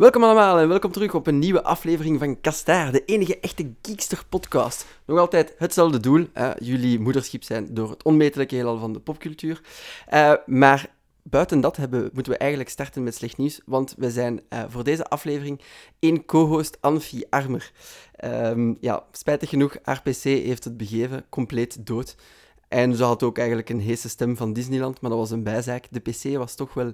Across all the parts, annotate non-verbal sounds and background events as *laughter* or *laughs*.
Welkom allemaal en welkom terug op een nieuwe aflevering van Kastaar, de enige echte geekster podcast. Nog altijd hetzelfde doel, hè? jullie moederschip zijn door het onmetelijke heelal van de popcultuur. Uh, maar buiten dat hebben, moeten we eigenlijk starten met slecht nieuws, want we zijn uh, voor deze aflevering één co-host Anfie Armer. Um, ja, spijtig genoeg, haar PC heeft het begeven, compleet dood. En ze had ook eigenlijk een heese stem van Disneyland, maar dat was een bijzaak. De PC was toch wel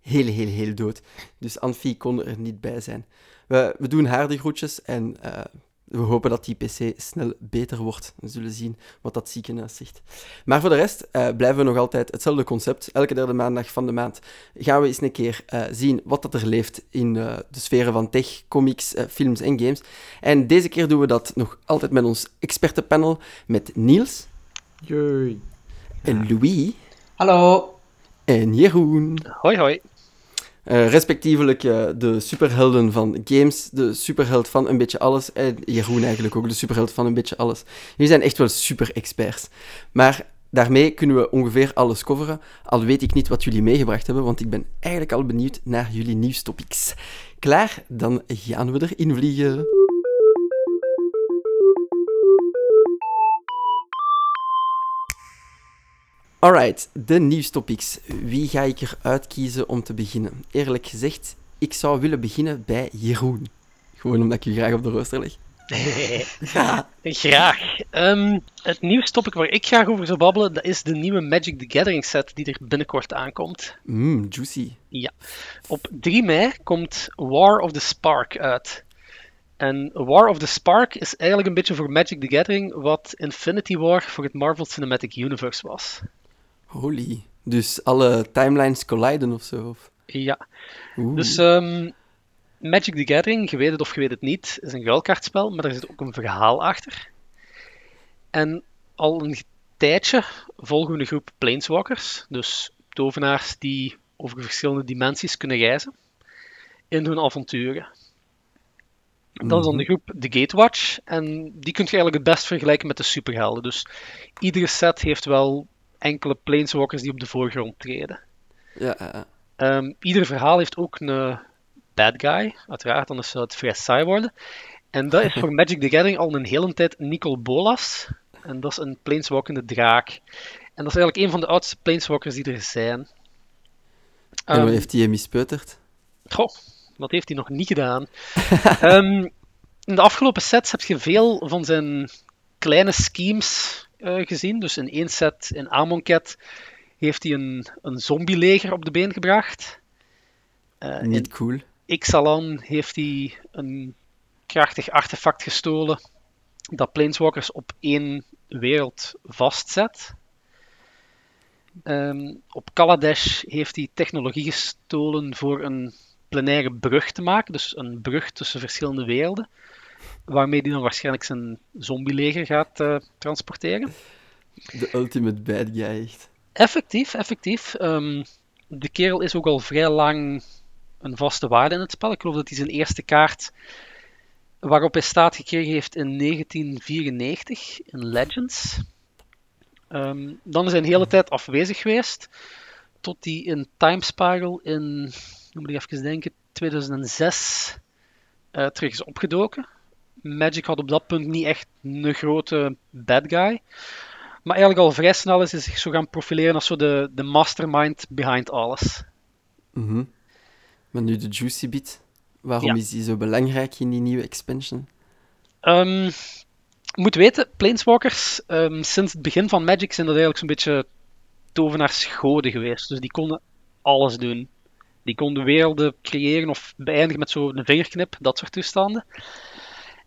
heel, heel, heel dood. Dus Anfie kon er niet bij zijn. We, we doen haar de groetjes en uh, we hopen dat die PC snel beter wordt. We zullen zien wat dat ziekenhuis zegt. Maar voor de rest uh, blijven we nog altijd hetzelfde concept. Elke derde maandag van de maand gaan we eens een keer uh, zien wat dat er leeft in de sferen van tech, comics, films en games. En deze keer doen we dat nog altijd met ons expertenpanel met Niels. Jee. En Louis. Hallo. En Jeroen. Hoi, hoi. Uh, respectievelijk uh, de superhelden van games, de superheld van een beetje alles. En Jeroen eigenlijk ook, de superheld van een beetje alles. Jullie zijn echt wel super-experts. Maar daarmee kunnen we ongeveer alles coveren. Al weet ik niet wat jullie meegebracht hebben, want ik ben eigenlijk al benieuwd naar jullie nieuwstopics. Klaar? Dan gaan we erin vliegen. Alright, de nieuwstopics. Wie ga ik eruit kiezen om te beginnen? Eerlijk gezegd, ik zou willen beginnen bij Jeroen. Gewoon omdat ik je graag op de rooster leg. *laughs* graag. Um, het nieuwstopic waar ik graag over zou babbelen, dat is de nieuwe Magic the Gathering set die er binnenkort aankomt. Mmm, juicy. Ja. Op 3 mei komt War of the Spark uit. En War of the Spark is eigenlijk een beetje voor Magic the Gathering wat Infinity War voor het Marvel Cinematic Universe was. Holy. Dus alle timelines colliden of zo? Of? Ja. Dus um, Magic the Gathering, je weet het of je weet het niet, is een ruilkaartspel, maar er zit ook een verhaal achter. En al een tijdje volgen we een groep planeswalkers, dus tovenaars die over verschillende dimensies kunnen reizen, in hun avonturen. Dat is dan de groep The Gatewatch, en die kun je eigenlijk het best vergelijken met de superhelden. Dus iedere set heeft wel enkele planeswalkers die op de voorgrond treden. Ja, um, ieder verhaal heeft ook een bad guy, uiteraard, anders zou het vrij saai worden. En dat is voor *laughs* Magic the Gathering al een hele tijd Nicol Bolas. En dat is een planeswalkende draak. En dat is eigenlijk een van de oudste planeswalkers die er zijn. En um, hoe heeft hij je mispeuterd? Goh, dat heeft hij nog niet gedaan. um, *laughs* in de afgelopen sets heb je veel van zijn kleine schemes gezien. Dus in één set in Amonkhet heeft hij een, een zombieleger op de been gebracht. Uh, Niet cool. Ixalan heeft hij een krachtig artefact gestolen dat Planeswalkers op één wereld vastzet. Um, op Kaladesh heeft hij technologie gestolen voor een plenaire brug te maken, dus een brug tussen verschillende werelden waarmee hij dan waarschijnlijk zijn zombieleger gaat uh, transporteren. De ultimate bad guy, echt. Effectief, effectief. Um, de kerel is ook al vrij lang een vaste waarde in het spel. Ik geloof dat hij zijn eerste kaart waarop hij staat gekregen heeft in 1994 in Legends. Um, dan is hij een hele tijd afwezig geweest, tot hij in Time Spiral in, moet ik even denken, 2006 uh, terug is opgedoken. Magic had op dat punt niet echt een grote bad guy. Maar eigenlijk al vrij snel is hij zich zo gaan profileren als zo de, de mastermind behind alles. Mm -hmm. Maar nu de Juicy Bit, waarom ja. is die zo belangrijk in die nieuwe expansion? Um, je moet weten, Planeswalkers, um, sinds het begin van Magic zijn dat eigenlijk zo'n beetje tovenaarsgoden geweest. Dus die konden alles doen. Die konden werelden creëren of beëindigen met zo'n vingerknip, dat soort toestanden.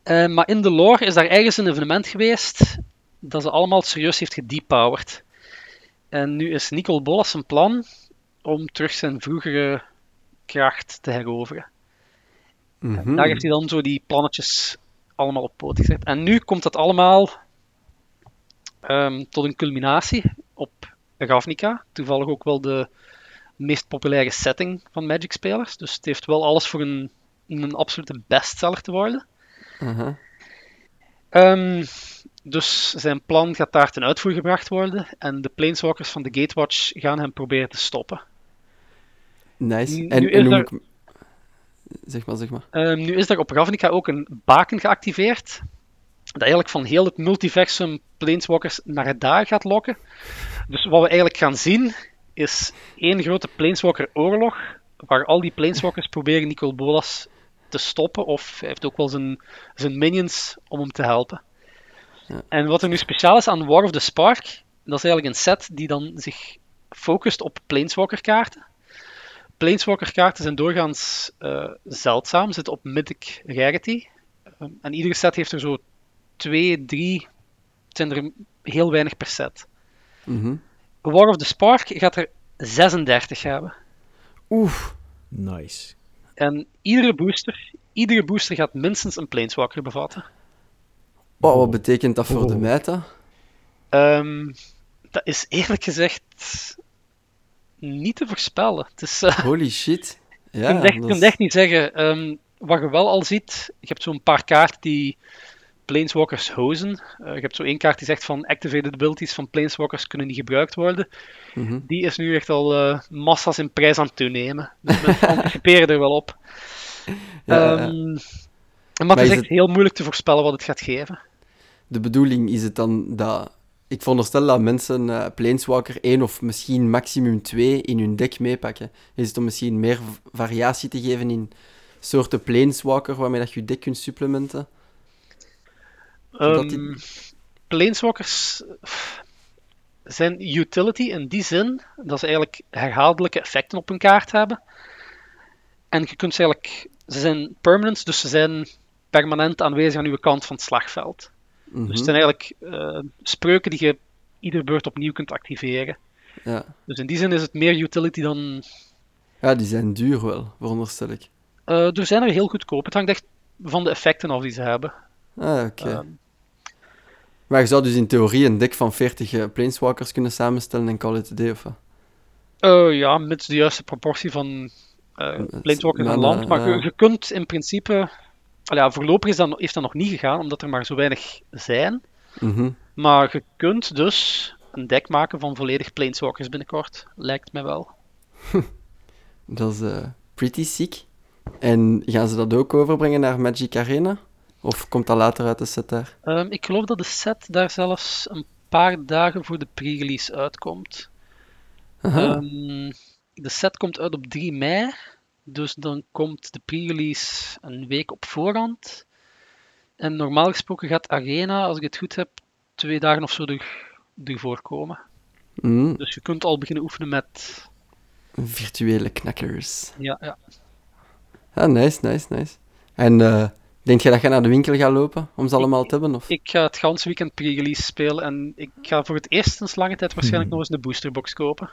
Uh, maar in de lore is daar ergens een evenement geweest dat ze allemaal serieus heeft gedepowered. En nu is Nicol Bolas een plan om terug zijn vroegere kracht te heroveren. Mm -hmm. Daar heeft hij dan zo die plannetjes allemaal op poot gezet. En nu komt dat allemaal um, tot een culminatie op Ravnica. Toevallig ook wel de meest populaire setting van Magic-spelers. Dus het heeft wel alles voor een, een absolute bestseller te worden. Uh -huh. um, dus zijn plan gaat daar ten uitvoer gebracht worden en de planeswalkers van de Gatewatch gaan hem proberen te stoppen. Nice. Nu, en, nu en hoe... er... Zeg maar, zeg maar. Ehm, nu is er op Ravnica ook een baken geactiveerd. Dat eigenlijk van heel het multiversum Planeswalkers naar daar gaat lokken. Dus wat we eigenlijk gaan zien, is één grote Planeswalker-oorlog. Waar al die Planeswalkers proberen Nicol Bolas te stoppen. Of hij heeft ook wel zijn, zijn minions om hem te helpen. Ja. En wat er nu speciaal is aan War of the Spark, dat is eigenlijk een set die dan zich focust op Planeswalker-kaarten. Planeswalker-kaarten zijn doorgaans eh, zeldzaam, zitten op Mythic Rarity. Um, en iedere set heeft er zo twee, drie, het zijn er heel weinig per set. Mhm. War of the Spark gaat er 36 hebben. Oef. Nice. En iedere booster, iedere booster gaat minstens een Planeswalker bevatten. Wow, wat betekent dat voor de meta? Ehm, dat is eerlijk gezegd niet te voorspellen. Het is, eh, Holy shit. *laughs* Ja, ik kan het is- echt niet zeggen. Ehm, wat je wel al ziet, je hebt zo'n paar kaarten die Planeswalkers hozen. Eh, je hebt zo één kaart die zegt van activated abilities van Planeswalkers kunnen niet gebruikt worden. Mhm. Die is nu echt al eh, massa's in prijs aan het toenemen. Dus mensen *laughs* anticiperen er wel op. Ja. Ehm, maar het is echt het- heel moeilijk te voorspellen wat het gaat geven. De bedoeling is het dan dat... Ik veronderstel dat mensen eh Planeswalker 1 of misschien maximum 2 in hun deck meepakken. Is het om misschien meer variatie te geven in soorten Planeswalker waarmee dat je je deck kunt supplementen? Die- Ehm, Planeswalkers zijn utility in die zin dat ze eigenlijk herhaaldelijke effecten op hun kaart hebben. En je kunt ze eigenlijk, ze zijn permanent, dus ze zijn permanent aanwezig aan uw kant van het slagveld. Mhm. Dus het zijn eigenlijk eh, spreuken die je iedere beurt opnieuw kunt activeren. ja. Dus in die zin is het meer utility dan. ja, die zijn duur wel, veronderstel ik. eh, er zijn er heel goedkoop. Het hangt echt van de effecten af die ze hebben. Ah, oké. Ehm, Maar je zou dus in theorie een deck van 40 eh, Planeswalkers kunnen samenstellen en call it a day, of wat? Eh, ja, met de juiste proportie van eh Planeswalkers en mannen, land. Maar je, kunt in principe... Ja, voorlopig is dat, heeft dat nog niet gegaan, omdat er maar zo weinig zijn. Mhm. Maar je kunt dus een deck maken van volledig Planeswalkers binnenkort. Lijkt mij wel. *laughs* Dat is pretty sick. En gaan ze dat ook overbrengen naar Magic Arena? Of komt dat later uit de set daar? Ehm, ik geloof dat de set daar zelfs een paar dagen voor de pre-release uitkomt. Ehm, de set komt uit op 3 mei. Dus dan komt de pre-release een week op voorhand. En normaal gesproken gaat Arena, als ik het goed heb, twee dagen of zo er, ervoor komen. Mhm. Dus je kunt al beginnen oefenen met. Virtuele knakkers. Ja, ja. Ah, nice, nice, nice. En eh, denk je dat je naar de winkel gaat lopen om ze allemaal te hebben? Of? Ik ga het ganse weekend pre-release spelen en ik ga voor het eerst sinds lange tijd waarschijnlijk nog eens een boosterbox kopen.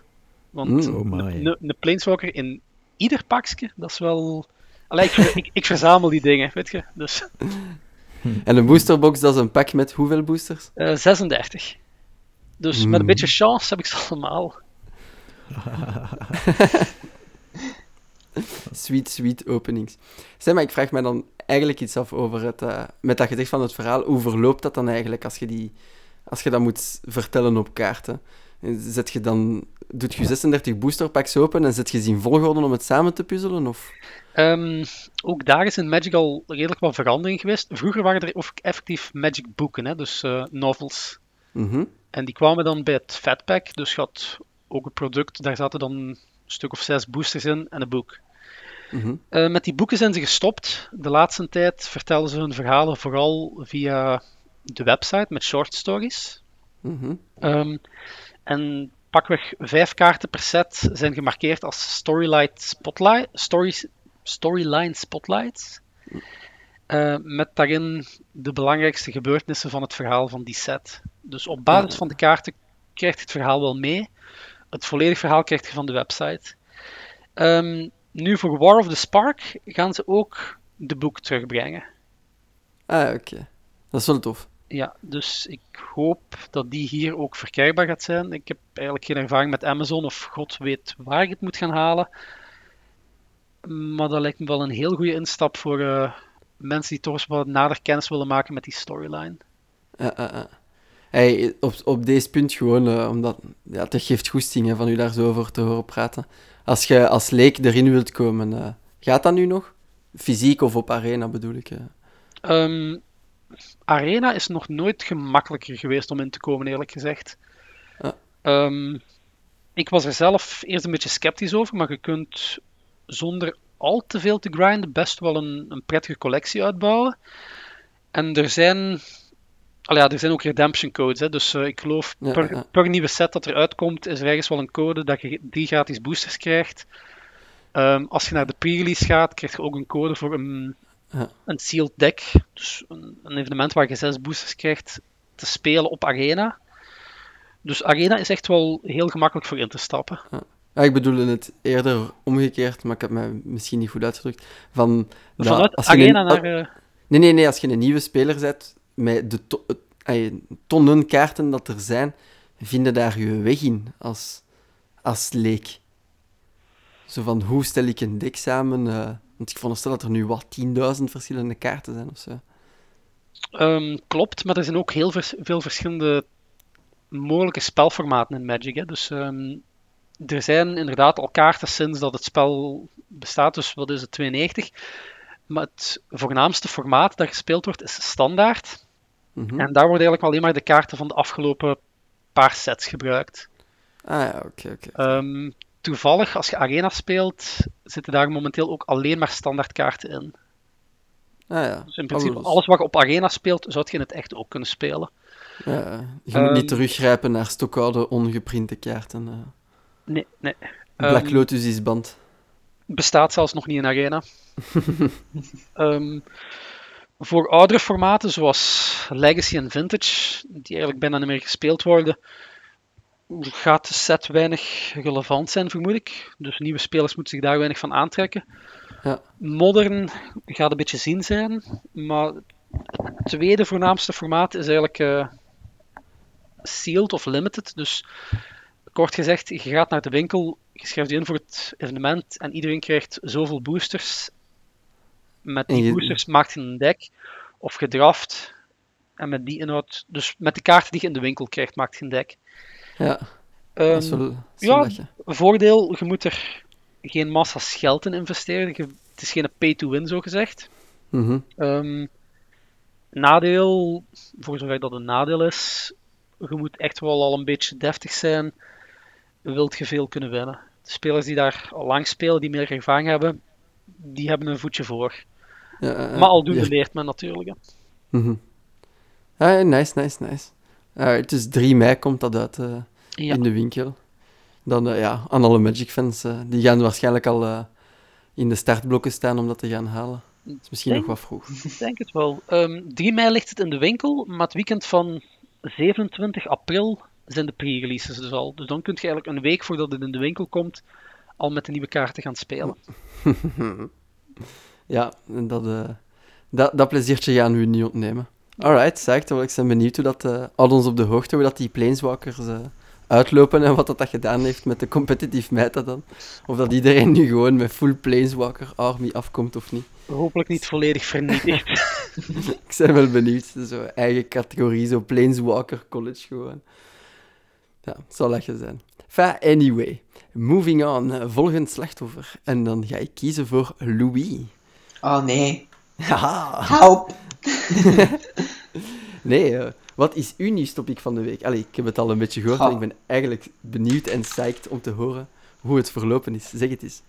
Want Mm. Oh my. een, een Planeswalker in ieder pakje, dat is wel. Allee, ik, ik, ik verzamel die dingen, weet je. Dus *laughs* En een boosterbox, dat is een pak met hoeveel boosters? eh 36. Dus met een Mm. beetje chance heb ik ze allemaal. *laughs* Sweet, sweet openings. Zeg maar, ik vraag me dan eigenlijk iets af over het... eh, met dat gezicht van het verhaal, hoe verloopt dat dan eigenlijk als je, die, als je dat moet vertellen op kaarten? Zet je dan... Doet je 36 boosterpacks open en zet je ze in volgorde om het samen te puzzelen? Of... Ehm, ook daar is in Magic al redelijk wat verandering geweest. Vroeger waren er ook effectief Magic boeken, hè, dus eh, novels. Mhm. En die kwamen dan bij het Fatpack, dus je had ook een product, daar zaten dan een stuk of zes boosters in en een boek. Eh, met die boeken zijn ze gestopt. De laatste tijd vertelden ze hun verhalen vooral via de website met short stories. Mhm. Ehm, en pakweg vijf kaarten per set zijn gemarkeerd als storyline, spotlight, stories, storyline spotlights. Eh, met daarin de belangrijkste gebeurtenissen van het verhaal van die set. Dus op basis van de kaarten krijgt het verhaal wel mee. Het volledige verhaal krijg je van de website. Ehm, nu voor War of the Spark gaan ze ook de boek terugbrengen. Ah, oké. Dat is wel tof. Ja, dus ik hoop dat die hier ook verkrijgbaar gaat zijn. Ik heb eigenlijk geen ervaring met Amazon of god weet waar ik het moet gaan halen. Maar dat lijkt me wel een heel goede instap voor eh, mensen die toch eens wat nader kennis willen maken met die storyline. Ja, ja. Hey, op, op deze punt gewoon, eh, omdat ja, het geeft goesting hè, van u daar zo over te horen praten. Als je als leek erin wilt komen, eh, gaat dat nu nog? fysiek of op arena bedoel ik. eh. Ehm, Arena is nog nooit gemakkelijker geweest om in te komen, eerlijk gezegd. Ehm, ik was er zelf eerst een beetje sceptisch over, maar je kunt zonder al te veel te grinden best wel een, een prettige collectie uitbouwen. En er zijn, al ja, er zijn ook redemption codes. Hè, dus eh, ik geloof Ja, per, ja. per nieuwe set dat er uitkomt, is er ergens wel een code dat je drie gratis boosters krijgt. Ehm, als je naar de pre-release gaat, krijg je ook een code voor een, Ja. een sealed deck. Dus een, een evenement waar je zes boosters krijgt te spelen op Arena. Dus Arena is echt wel heel gemakkelijk voor in te stappen. Ja, ik bedoelde het eerder omgekeerd, maar ik heb mij misschien niet goed uitgedrukt. Van, dat als je Arena een- naar... eh, Nee, nee, nee. Als je een nieuwe speler bent, met de tonnen kaarten dat er zijn, vinden daar je weg in als, als leek. Zo van, hoe stel ik een deck samen? eh, want ik veronderstel dat er nu wat 10.000 verschillende kaarten zijn of zo. Ehm, klopt, maar er zijn ook heel veel verschillende mogelijke spelformaten in Magic. Hè. Dus ehm, er zijn inderdaad al kaarten sinds dat het spel bestaat, dus wat is het, 92. Maar het voornaamste formaat dat gespeeld wordt is standaard. Mhm. En daar worden eigenlijk alleen maar de kaarten van de afgelopen paar sets gebruikt. Ah ja, oké, oké. Ehm, toevallig, als je Arena speelt, zitten daar momenteel ook alleen maar standaard kaarten in. Ah ja. Dus in principe, Alles. alles wat je op Arena speelt, zou je in het echt ook kunnen spelen. Ja, je moet niet Ehm, teruggrijpen naar stokoude ongeprinte kaarten. eh. Nee, nee. Black Ehm, Lotus is band. bestaat zelfs nog niet in Arena. *laughs* Ehm, voor oudere formaten, zoals Legacy en Vintage, die eigenlijk bijna niet meer gespeeld worden, gaat de set weinig relevant zijn, vermoed ik. Dus nieuwe spelers moeten zich daar weinig van aantrekken. Ja. Modern gaat een beetje zien zijn, maar het tweede voornaamste formaat is eigenlijk eh, sealed of limited. Dus kort gezegd, je gaat naar de winkel, je schrijft je in voor het evenement en iedereen krijgt zoveel boosters. Met die boosters maakt je een deck of je draft en met die inhoud, dus met de kaarten die je in de winkel krijgt, maakt je een deck. Ja, dat is wel, dat is ja, voordeel, je moet er geen massa's geld in investeren. Je- het is geen pay-to-win, zo gezegd. Mhm. Ehm, nadeel, voor zover dat een nadeel is, je moet echt wel al een beetje deftig zijn. Wilt je veel kunnen winnen. De spelers die daar al lang spelen, die meer ervaring hebben, die hebben een voetje voor. Ja, ja, ja. Maar aldoende Hier. leert men natuurlijk. hè. Mhm. Ah, nice, nice, nice. Ah, het is 3 mei komt dat uit eh, Ja. in de winkel. Dan, eh, ja, aan alle Magic-fans, eh, die gaan waarschijnlijk al eh, in de startblokken staan om dat te gaan halen. Dat is misschien Denk- nog wat vroeg. Ik denk het wel. Ehm 3 mei ligt het in de winkel, maar het weekend van 27 april zijn de pre-releases dus al. Dus dan kun je eigenlijk een week voordat het in de winkel komt, al met de nieuwe kaarten gaan spelen. *laughs* Ja, dat, eh, dat, dat pleziertje gaan we niet ontnemen. Alright, zeg, ik ben benieuwd hoe dat... eh houd ons op de hoogte hoe dat die Planeswalkers eh, uitlopen en wat dat, dat gedaan heeft met de competitive meta dan. Of dat iedereen nu gewoon met full Planeswalker army afkomt of niet. Hopelijk niet volledig vernietigd. *laughs* Ik ben wel benieuwd. Zo eigen categorie, zo Planeswalker College gewoon. Ja, het zal lachen zijn. Enfin, anyway. Moving on. Volgend slachtoffer. En dan ga ik kiezen voor Louis. Oh nee. Haha. Help! *laughs* Nee, eh, wat is uw nieuwstopic van de week? Allee, ik heb het al een beetje gehoord en ik ben eigenlijk benieuwd en psyched om te horen hoe het verlopen is. Zeg het eens.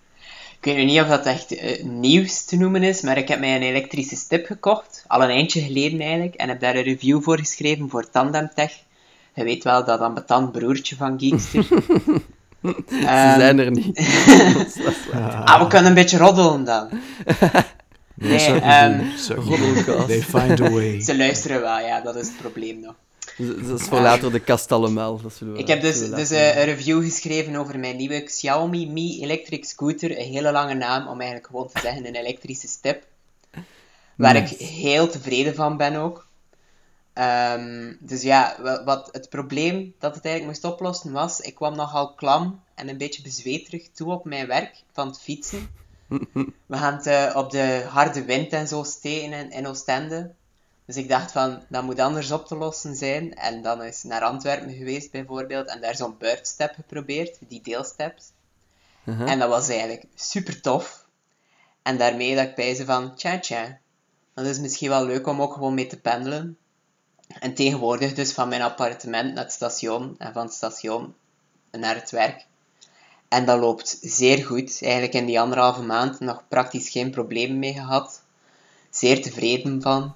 Ik weet nu niet of dat echt eh, nieuws te noemen is, maar ik heb mij een elektrische stip gekocht. Al een eindje geleden eigenlijk. En heb daar een review voor geschreven voor Tandemtech. Je weet wel, dat ambetant broertje van Geekster. *laughs* Ze Ehm, zijn er niet. *laughs* Ah, we kunnen een beetje roddelen dan. They Nee, ehm. They find a way. Ze luisteren wel, ja, dat is het probleem nog. Dat is voor later de kast allemaal. Dat zullen we- Ik heb dus, dus een review geschreven over mijn nieuwe Xiaomi Mi Electric Scooter. Een hele lange naam om eigenlijk gewoon te zeggen een elektrische step. Waar ik heel tevreden van ben ook. Ehm, dus ja, wa- wat het probleem dat het eigenlijk moest oplossen was, ik kwam nogal klam en een beetje bezweterig toe op mijn werk van het fietsen. We gaan het eh, op de harde wind en zo steken in, Oostende. Dus ik dacht van, dat moet anders op te lossen zijn. En dan is naar Antwerpen geweest bijvoorbeeld en daar zo'n buurtstep geprobeerd, die deelsteps. Uh-huh. En dat was eigenlijk super tof. En daarmee dat ik bij ze van, tja tja, dat is misschien wel leuk om ook gewoon mee te pendelen. En tegenwoordig dus van mijn appartement naar het station en van het station naar het werk. En dat loopt zeer goed. Eigenlijk in die anderhalve maand nog praktisch geen problemen mee gehad. Zeer tevreden van.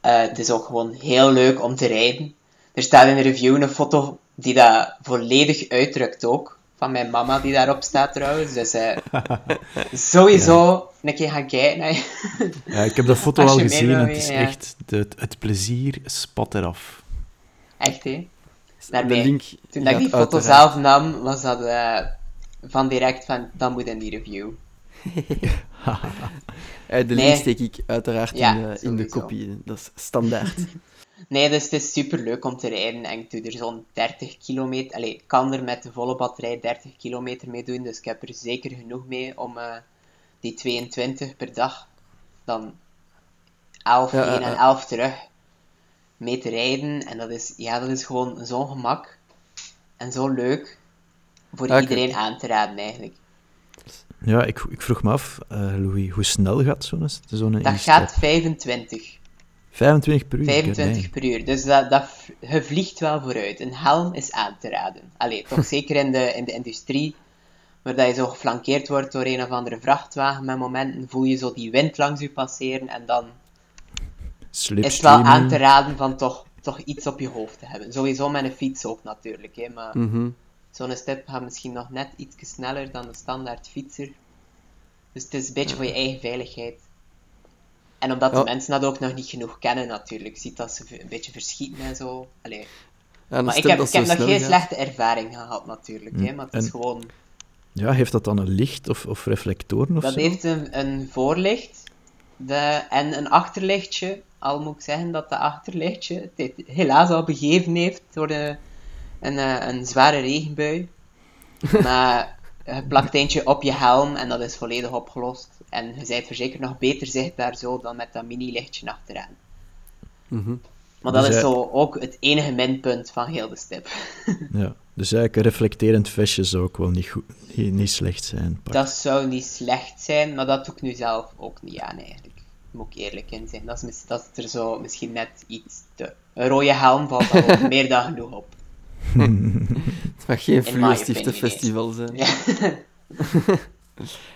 Eh, het is ook gewoon heel leuk om te rijden. Er staat in de review een foto die dat volledig uitdrukt ook. Van mijn mama die daarop staat trouwens. Dus eh, *laughs* sowieso een keer gaan kijken. hè. *laughs* Ja, ik heb dat foto al gezien het is ja. echt... De, het plezier spat eraf. Echt hè. De Daarbij, link toen dat ik die foto uiteraard. zelf nam, was dat eh, van direct van, dat moet in die review. *laughs* De Nee. link steek ik uiteraard Ja, in, eh, in de kopie. Dat is standaard. *laughs* Nee, dus het is super leuk om te rijden. En ik doe er zo'n 30 kilometer. Allee, ik kan er met de volle batterij 30 kilometer mee doen. Dus ik heb er zeker genoeg mee om eh, die 22 per dag, dan 11 Ja, heen ja, en ja. 11 terug, mee te rijden. En dat is, ja, dat is gewoon zo'n gemak. En zo leuk voor Ja, ik- iedereen aan te raden eigenlijk. Ja, ik, ik vroeg me af, eh, Louis, hoe snel gaat zo'n zo'n Dat gaat 25. 25 per uur? 25 per uur. Dus dat, dat, je vliegt wel vooruit. Een helm is aan te raden. Allee, toch *laughs* zeker in de, in de industrie, waar dat je zo geflankeerd wordt door een of andere vrachtwagen met momenten, voel je zo die wind langs je passeren en dan is het wel aan te raden van toch, toch iets op je hoofd te hebben. Sowieso met een fiets ook natuurlijk, hè, maar Mhm. Zo'n step gaat misschien nog net iets sneller dan de standaard fietser. Dus het is een beetje voor je eigen veiligheid. En omdat de mensen dat ook nog niet genoeg kennen natuurlijk. Je ziet dat ze een beetje verschieten en zo. Allee. Ja, Maar ik heb, ik heb nog geen gaat. slechte ervaring gehad natuurlijk. Hè, maar het is gewoon... Ja, heeft dat dan een licht of, of reflectoren of Dat zo? heeft een, een voorlicht de, en een achterlichtje. Al moet ik zeggen dat dat achterlichtje het helaas al begeven heeft door de, een, eh, een zware regenbui. *laughs* maar je plakt eentje op je helm en dat is volledig opgelost. En je bent verzekerd nog beter zichtbaar zo dan met dat mini-lichtje achteraan. Mhm. Maar dat Dus is zo ook het enige minpunt van heel de stip. *laughs* Ja, dus eigenlijk een reflecterend vestje zou ook wel niet, goed, niet, niet slecht zijn. Pak. Dat zou niet slecht zijn, maar dat doe ik nu zelf ook niet aan eigenlijk. Moet ik eerlijk in zijn. Dat is, dat is er zo misschien net iets te... Een rode helm valt ook *laughs* meer dan genoeg op. Het mag geen festival zijn. Ja. *laughs*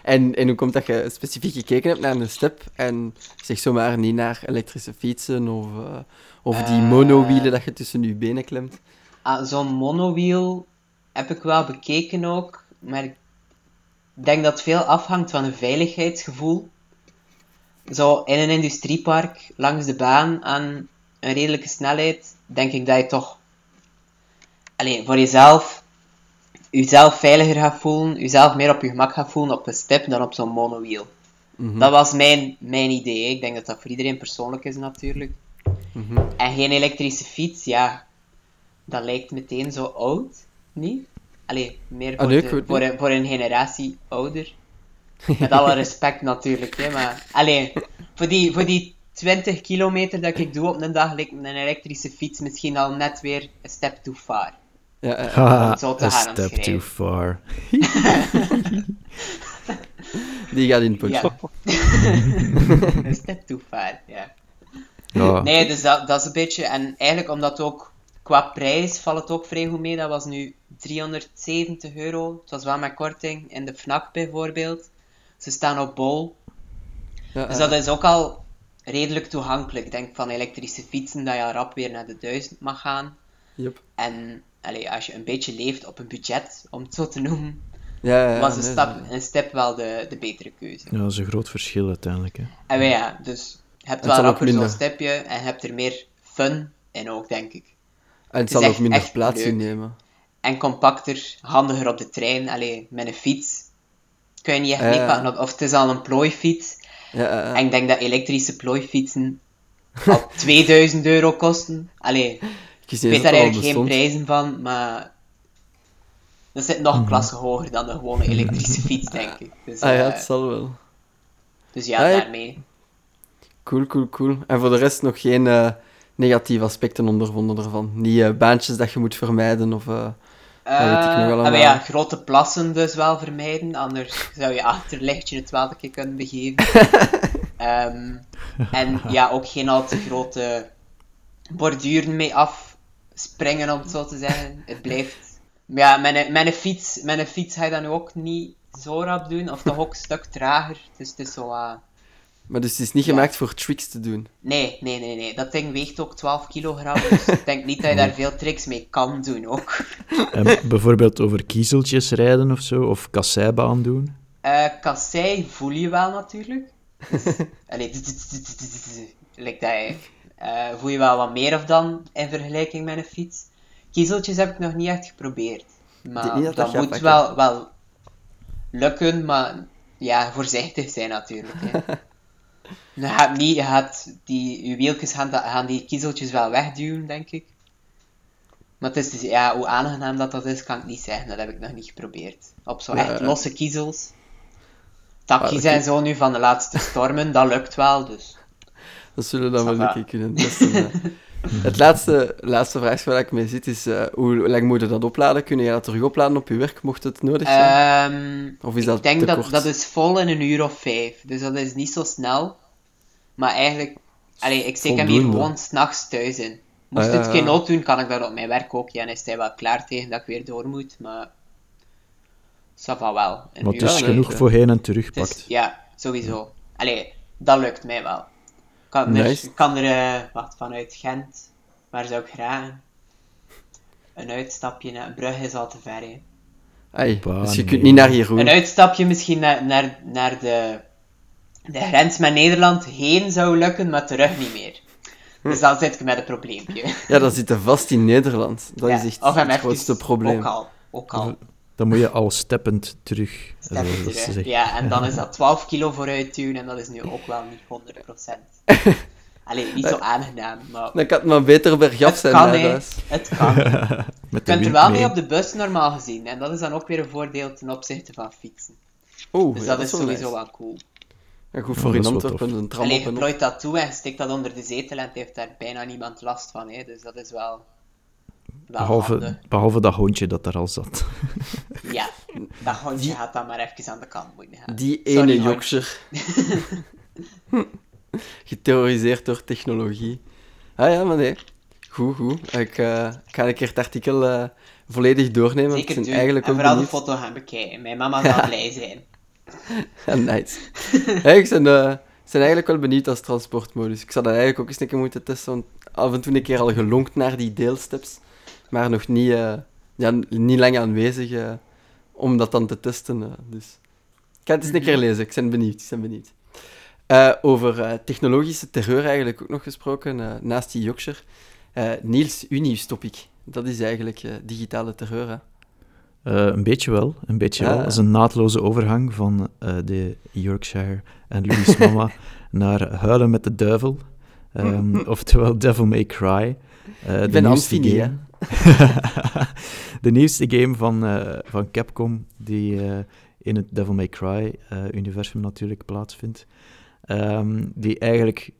En, en hoe komt dat je specifiek gekeken hebt naar een step en zeg zomaar niet naar elektrische fietsen of, eh, of die Eh. monowielen dat je tussen je benen klemt? Ah, Zo'n monowiel heb ik wel bekeken ook, maar ik denk dat het veel afhangt van een veiligheidsgevoel. Zo in een industriepark, langs de baan, aan een redelijke snelheid, denk ik dat je toch alleen voor jezelf, jezelf veiliger gaat voelen, jezelf meer op je gemak gaat voelen op een step dan op zo'n monowiel. Mhm. Dat was mijn, mijn idee. Ik denk dat dat voor iedereen persoonlijk is natuurlijk. Mhm. En geen elektrische fiets, ja, dat lijkt meteen zo oud, niet? Allee, meer Ah, voor, nee, de- voor, een, voor een generatie ouder. Met alle respect *laughs* natuurlijk, hè, maar... Allee, voor die, voor die 20 kilometer dat ik doe op een dag, lijkt een elektrische fiets misschien al net weer een step too far. Ja, eh, Haha, het zo te a step too far. *laughs* die gaat in punch. Ja. een *laughs* step too far, ja. Ja, Nee, dus dat, dat is een beetje... En eigenlijk omdat ook qua prijs valt het ook vrij goed mee. Dat was nu 370 euro. Het was wel met korting in de FNAC bijvoorbeeld. Ze staan op bol. Ja, Dus eh, dat is ook al redelijk toegankelijk. Ik denk van elektrische fietsen dat je al rap weer naar de 1000 mag gaan. yep. En allee, als je een beetje leeft op een budget, om het zo te noemen, ja, ja, ja, was een, nee, stap, een step wel de, de betere keuze. ja, dat is een groot verschil uiteindelijk. Hè. En wij, ja, dus je hebt wel rapper zo'n stepje en je hebt er meer fun in ook, denk ik. En het zal ook minder plaats innemen. En compacter, handiger op de trein. Allee, met een fiets kun je niet echt meepakken. Of, of het is al een plooifiets. En ik denk dat elektrische plooifietsen *laughs* al 2000 euro kosten. Allee, Ik weet daar eigenlijk geen prijzen van, maar dat zit nog een klasse hoger dan de gewone *laughs* elektrische fiets, denk ik. Dus, Ah ja, eh, het zal wel. dus ja, Ah, ja. daarmee. Cool, cool, cool. En voor de rest nog geen eh, negatieve aspecten ondervonden ervan. Niet eh, baantjes dat je moet vermijden of, weet ik nog allemaal. ah, ja, grote plassen dus wel vermijden, anders *laughs* zou je achter lichtje het wel een keer kunnen begeven. *laughs* Ehm, en ja, ook geen al te grote borduren mee afspringen, om het zo te zeggen. Het blijft... Maar Ja, mijn, mijn, fiets, mijn fiets ga je dan nu ook niet zo rap doen, of toch ook een stuk trager. Dus het is zo... ah, Maar dus het is niet Ja. gemaakt voor tricks te doen. Nee, nee, nee, nee. Dat ding weegt ook 12 kilogram, dus ik denk niet dat je daar veel tricks mee kan doen ook. En bijvoorbeeld over kiezeltjes rijden of zo, of kasseibaan doen. Eh kassei voel je wel natuurlijk. Dus, allee, like dat, je, eh, voel je wel wat meer of dan in vergelijking met een fiets. Kiezeltjes heb ik nog niet echt geprobeerd. Maar dat, moet wel, wel lukken, maar ja, voorzichtig zijn natuurlijk. Hè. *laughs* Je gaat niet, je gaat die, je wieltjes gaan, die kiezeltjes wel wegduwen, denk ik. Maar het is dus, ja, hoe aangenaam dat dat is, kan ik niet zeggen. Dat heb ik nog niet geprobeerd. Op zo Ja, echt ja. losse kiezels. Takjes Ah, en zo nu van de laatste stormen, dat lukt wel, dus. Dat zullen we dan wel een keer kunnen testen. *laughs* Het laatste, laatste vraag waar ik mee zit is, eh, hoe lang moet je dat opladen? Kun je dat terug opladen op je werk, mocht het nodig zijn? Ehm, of is dat ik denk te dat kort? dat is vol in een uur of vijf. Dus dat is niet zo snel. Maar eigenlijk, allee, ik steek hem hier gewoon s'nachts thuis in. Moest Ah, ja, het geen nood doen, kan ik dat op mijn werk ook. Ja, en is hij wel klaar tegen dat ik weer door moet. Maar, ça va wel. Een Maar het is genoeg voor heen en terug Het is- pakt. ja, sowieso. Allee, dat lukt mij wel. Kan Nice. er, kan er eh, wat vanuit Gent, waar zou ik graag een uitstapje naar Brugge is al te ver. Hè. Ai, Bah, dus je nee. kunt niet naar Jeroen. Een uitstapje misschien naar, naar, naar de, de grens met Nederland heen zou lukken, maar terug niet meer. Dus dan zit ik met een probleempje. Ja, dat zit er vast in Nederland. Dat Ja, is echt het grootste probleem. Ook al. Ook al. Dan moet je al steppend terug. Steppen zoals ze terug. zeggen. Ja, en dan is dat 12 kilo vooruit duwen en dat is nu ook wel niet 100%. *laughs* Allee, niet zo aangenaam, maar Dan kan het maar beter bergaf zijn kan, huis. Het kan. Je *laughs* Met de kunt er wel mee. mee op de bus normaal gezien en dat is dan ook weer een voordeel ten opzichte van fietsen. Oeh, Dus ja, dat is sowieso nice. wel cool. Ja, goed voor dat in Antwerpen, een tram Allee, op je en op. plooit dat toe en steekt dat onder de zetel en het heeft daar bijna niemand last van. Hè. Dus dat is wel, Behalve, behalve dat hondje dat daar al zat. *laughs* Ja, dat hondje Die- gaat dan maar even aan de kant moeten gaan. Die Sorry, ene jokser. *laughs* *laughs* Geterroriseerd door technologie. Ah ja, maar nee. Goed, goed. Ik, eh, ik ga een keer het artikel eh, volledig doornemen. Zeker ik eigenlijk en ook vooral de foto gaan bekijken. Mijn mama zal blij zijn. Nice. Hey, ik ben, ben eigenlijk wel benieuwd als transportmodus. Ik zou dat eigenlijk ook eens een keer moeten testen, want af en toe een keer al gelonkt naar die deelsteps, maar nog niet, eh, ja, niet lang aanwezig eh, om dat dan te testen. eh, dus ik ga het eens een keer lezen, ik ben benieuwd. Ik ben benieuwd. Over technologische terreur eigenlijk ook nog gesproken, naast die Yorkshire. Niels, uw nieuwstopic. Dat is eigenlijk digitale terreur, hè? Een beetje wel, een beetje Ja, wel. Dat is een naadloze overgang van de Yorkshire en Louis Mama *laughs* naar Huilen met de Duivel. Ehm, *laughs* oftewel Devil May Cry. Eh, de ben nieuwste Anfini, game. *laughs* de nieuwste game van, eh, van Capcom, die eh, in het Devil May Cry-universum natuurlijk plaatsvindt. Ehm, die eigenlijk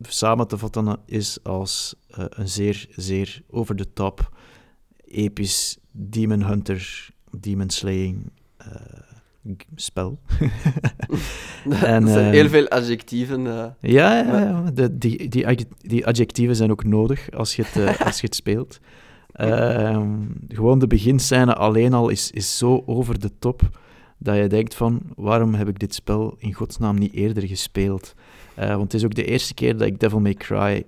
samen te vatten is als een zeer, zeer over-the-top, episch Demon Hunter, Demon Slaying spel. *laughs* En, dat zijn eh, heel veel adjectieven. eh. Ja, ja, ja. De, die, die, die adjectieven zijn ook nodig als je het, eh, *laughs* als je het speelt. Ehm, gewoon de beginscène alleen al is, is zo over de top dat je denkt van, waarom heb ik dit spel in godsnaam niet eerder gespeeld? Eh, want het is ook de eerste keer dat ik Devil May Cry,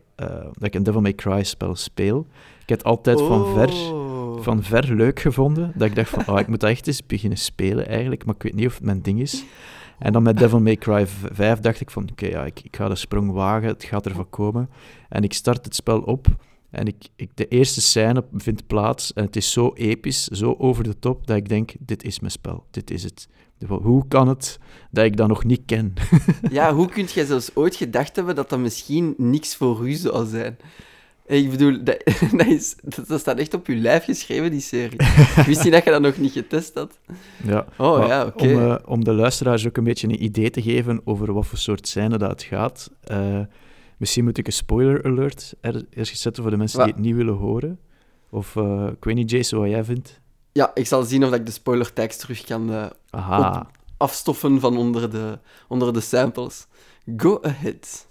dat ik een Devil May Cry spel speel. Ik heb het altijd van ver Oh. Van ver leuk gevonden. Dat ik dacht van, oh, ik moet dat echt eens beginnen spelen eigenlijk, maar ik weet niet of het mijn ding is. En dan met Devil May Cry 5 dacht ik van, oké, ja, ik, ik ga de sprong wagen, het gaat ervan komen. En ik start het spel op en ik, ik, de eerste scène vindt plaats en het is zo episch, zo over de top, dat ik denk, dit is mijn spel, dit is het. Hoe kan het dat ik dat nog niet ken? *laughs* Ja, hoe kun jij zelfs ooit gedacht hebben dat dat misschien niks voor u zou zijn? Ik bedoel, dat, *laughs* dat, is, dat, dat staat echt op je lijf geschreven, die serie. Ik wist niet dat je dat nog niet getest had. Ja, Oh, maar ja, oké. Om, eh, om de luisteraars ook een beetje een idee te geven over wat voor soort scène dat het gaat. eh, misschien moet ik een spoiler alert er, ergens zetten voor de mensen die het niet willen horen. Of, eh, ik weet niet, Jason, wat jij vindt. Ja, ik zal zien of ik de spoiler tags terug kan uh, Aha. afstoffen van onder de, onder de samples. Go ahead.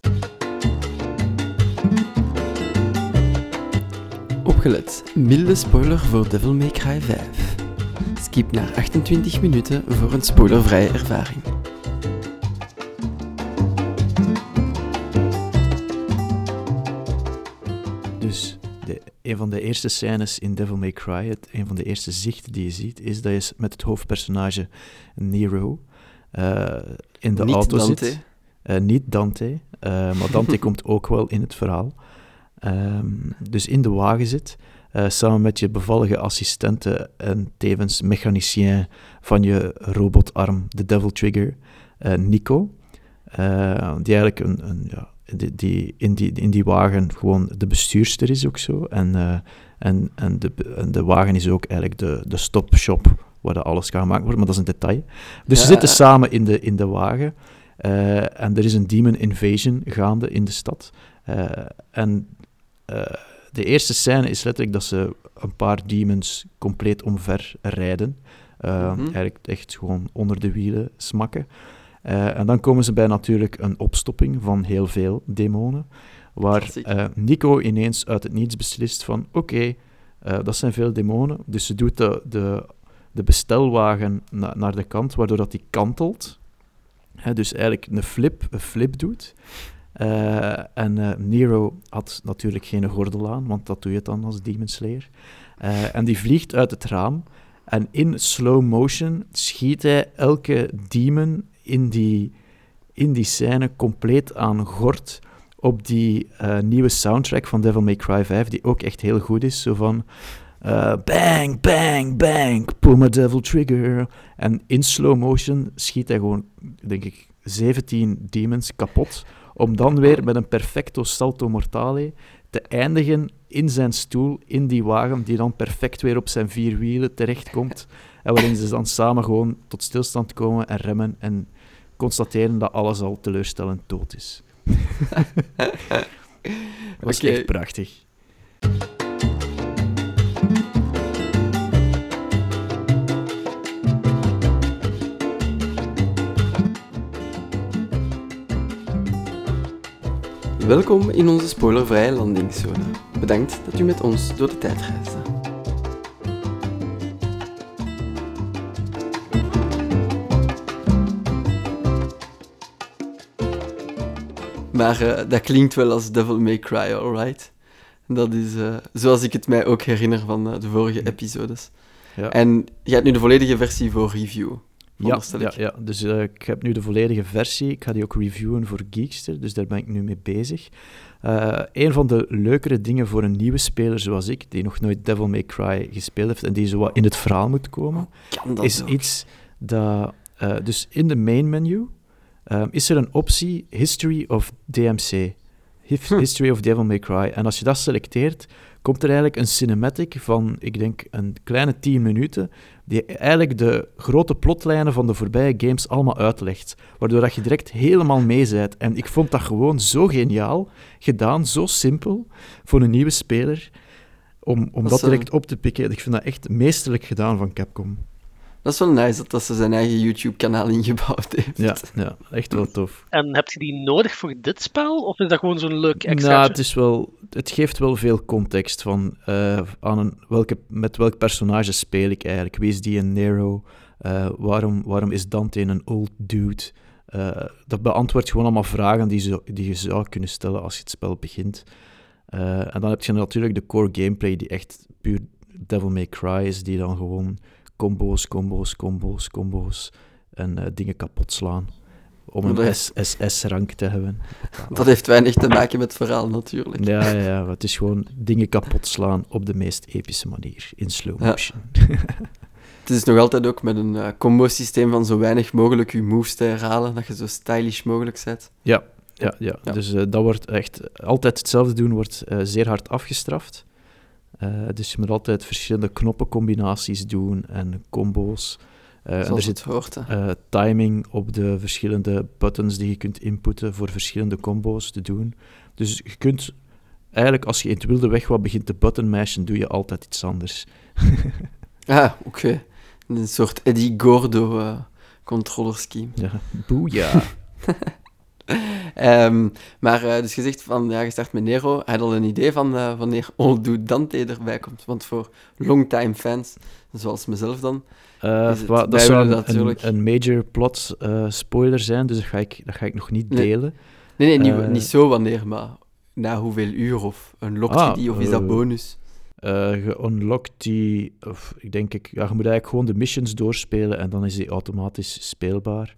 Opgelet. Milde spoiler voor Devil May Cry 5. Skip naar 28 minuten voor een spoilervrije ervaring. Dus de, een van de eerste scènes in Devil May Cry, het, een van de eerste zichten die je ziet, is dat je met het hoofdpersonage Nero uh, in de Niet auto Dante. zit. Uh, niet Dante, uh, maar Dante *laughs* komt ook wel in het verhaal. Um, dus in de wagen zit, uh, samen met je bevallige assistente en tevens mechanicien van je robotarm, de Devil Trigger, Nico. die eigenlijk een, een ja, die, die, in, die, in die wagen gewoon de bestuurster is ook zo. En, en, en, de, en de wagen is ook eigenlijk de, de stopshop waar dat alles kan gemaakt worden, maar dat is een detail. Dus Ja. ze zitten samen in de, in de wagen uh, en er is een demon invasion gaande in de stad. Uh, en de eerste scène is letterlijk dat ze een paar demons compleet omver rijden. Mhm. Eigenlijk echt gewoon onder de wielen smakken. Uh, en dan komen ze bij natuurlijk een opstopping van heel veel demonen, waar uh, Nico ineens uit het niets beslist van oké, okay, dat zijn veel demonen, dus ze doet de, de, de bestelwagen na, naar de kant, waardoor dat die kantelt. Hè, dus eigenlijk een flip, een flip doet. Uh, en Nero had natuurlijk geen gordel aan, want dat doe je dan als Demon Slayer. Uh, en die vliegt uit het raam. En in slow motion schiet hij elke demon in die, in die scène compleet aan gort op die nieuwe soundtrack van Devil May Cry 5, die ook echt heel goed is. Zo van bang, bang, bang, pull my devil trigger. En in slow motion schiet hij gewoon, denk ik, 17 demons kapot. Om dan weer met een perfecto salto mortale te eindigen in zijn stoel, in die wagen, die dan perfect weer op zijn vier wielen terechtkomt. *laughs* En waarin ze dan samen gewoon tot stilstand komen en remmen en constateren dat alles al teleurstellend dood is. dat *laughs* was echt prachtig. Welkom in onze spoilervrije landingszone. Bedankt dat u met ons door de tijd reisde. Maar uh, dat klinkt wel als Devil May Cry, alright? Dat is uh, zoals ik het mij ook herinner van uh, de vorige episodes. Ja. En je hebt nu de volledige versie voor review. Ja, ja, ja, dus uh, ik heb nu de volledige versie. Ik ga die ook reviewen voor Geekster, dus daar ben ik nu mee bezig. Uh, een van de leukere dingen voor een nieuwe speler zoals ik, die nog nooit Devil May Cry gespeeld heeft en die zo wat in het verhaal moet komen, kan is ook. iets dat... Uh, dus in de main menu is er een optie History of DMC. Hm. History of Devil May Cry. En als je dat selecteert, komt er eigenlijk een cinematic van, ik denk, een kleine 10 minuten, die eigenlijk de grote plotlijnen van de voorbije games allemaal uitlegt. Waardoor dat je direct helemaal mee bent. En ik vond dat gewoon zo geniaal gedaan, zo simpel voor een nieuwe speler, om, om dat, Dat direct op te pikken. Ik vind dat echt meesterlijk gedaan van Capcom. Dat is wel nice dat, dat ze zijn eigen YouTube-kanaal ingebouwd heeft. Ja, ja, echt wel tof. En heb je die nodig voor dit spel? Of is dat gewoon zo'n leuk extra? Nou, het, is wel, het geeft wel veel context van uh, aan een, welke, met welk personage speel ik eigenlijk. Wie is die een Nero? Uh, waarom, waarom is Dante een old dude? Uh, dat beantwoordt gewoon allemaal vragen die, zo, die je zou kunnen stellen als je het spel begint. Uh, en dan heb je natuurlijk de core gameplay die echt puur Devil May Cry is, die dan gewoon combo's, combo's, combo's, combo's en uh, dingen kapot slaan. Om een heeft... SS-rank te hebben. Dat heeft weinig te maken met het verhaal, natuurlijk. Ja, ja, ja, het is gewoon dingen kapot slaan op de meest epische manier, in slow motion. Ja. *laughs* het is nog altijd ook met een uh, combo-systeem van zo weinig mogelijk je moves te herhalen, dat je zo stylish mogelijk bent. Ja, ja, ja. ja. dus uh, dat wordt echt... Altijd hetzelfde doen wordt zeer hard afgestraft. Uh, dus je moet altijd verschillende knoppencombinaties doen en combo's. Uh, en er zit hoort, uh, timing op de verschillende buttons die je kunt inputten voor verschillende combo's te doen. Dus je kunt eigenlijk, als je in het wilde weg wat begint te button mashen, doe je altijd iets anders. *laughs* Ah, oké. Een soort Eddie Gordo uh, controller scheme. Ja, boeja. *laughs* um, *laughs* maar uh, dus je zegt van, ja, je start met Nero. Hij had al een idee van uh, wanneer *laughs* Old Dante erbij komt. Want voor longtime fans, zoals mezelf dan, uh, dat zou natuurlijk... een, een, major plot spoiler zijn, dus dat ga ik, dat ga ik nog niet delen. Nee, nee, niet, niet zo wanneer, maar na hoeveel uur of unlockt ah, je die of is dat bonus? Uh, je unlockt die, of ik denk, ik, ja, je moet eigenlijk gewoon de missions doorspelen en dan is die automatisch speelbaar.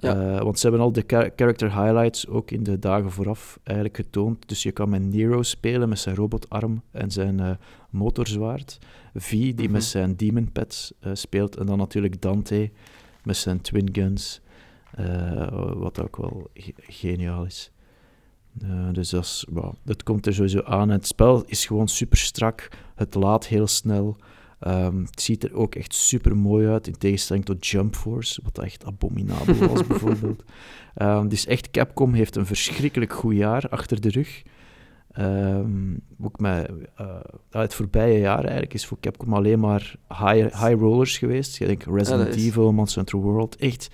Ja. Uh, want ze hebben al de character highlights ook in de dagen vooraf eigenlijk getoond. Dus je kan met Nero spelen met zijn robotarm en zijn uh, motorzwaard. V die mm -hmm. met zijn demon pets speelt. En dan natuurlijk Dante met zijn twin guns. wat ook wel geniaal is. Dus dat, is, dat komt er sowieso aan. Het spel is gewoon super strak. Het laat heel snel. Um, het ziet er ook echt super mooi uit, in tegenstelling tot Jump Force, wat echt abominabel was, *laughs* bijvoorbeeld. Um, dus echt, Capcom heeft een verschrikkelijk goed jaar achter de rug. Um, ook met, uh, het voorbije jaar eigenlijk is voor Capcom alleen maar high, high rollers geweest. Je denkt Resident ja, Evil, Monster Hunter World, echt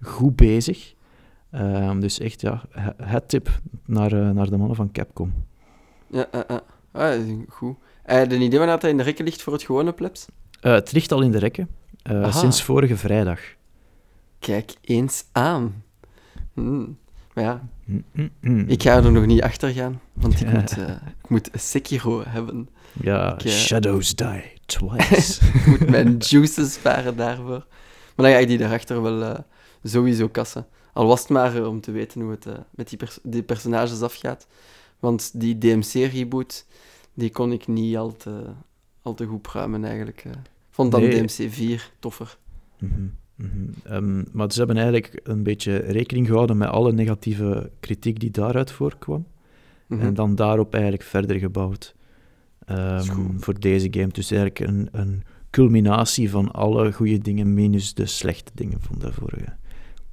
goed bezig. Um, dus echt, ja, het tip naar, uh, naar de mannen van Capcom. Ja, uh, uh. Ah, goed. Uh, de idee dat hij in de rekken ligt voor het gewone plebs? Uh, het ligt al in de rekken, uh, sinds vorige vrijdag. Kijk eens aan. Hmm. Maar ja, mm, mm, mm. ik ga er nog niet achter gaan, want ik, moet, ik moet Sekiro hebben. Ja, ik, Shadows Die Twice. *laughs* ik moet mijn juices sparen daarvoor. Maar dan ga ik die daarachter wel sowieso kassen. Al was het maar eh, om te weten hoe het uh, met die, pers die, personages afgaat. Want die DMC-reboot, die kon ik niet al te, al te goed pruimen eigenlijk. Eh. vond dan nee. DMC 4 toffer. Mm -hmm. Mm -hmm. um, maar ze hebben eigenlijk een beetje rekening gehouden met alle negatieve kritiek die daaruit voorkwam. Mm -hmm. En dan daarop eigenlijk verder gebouwd. Um, voor deze game. Dus eigenlijk een, een culminatie van alle goede dingen minus de slechte dingen van de vorige.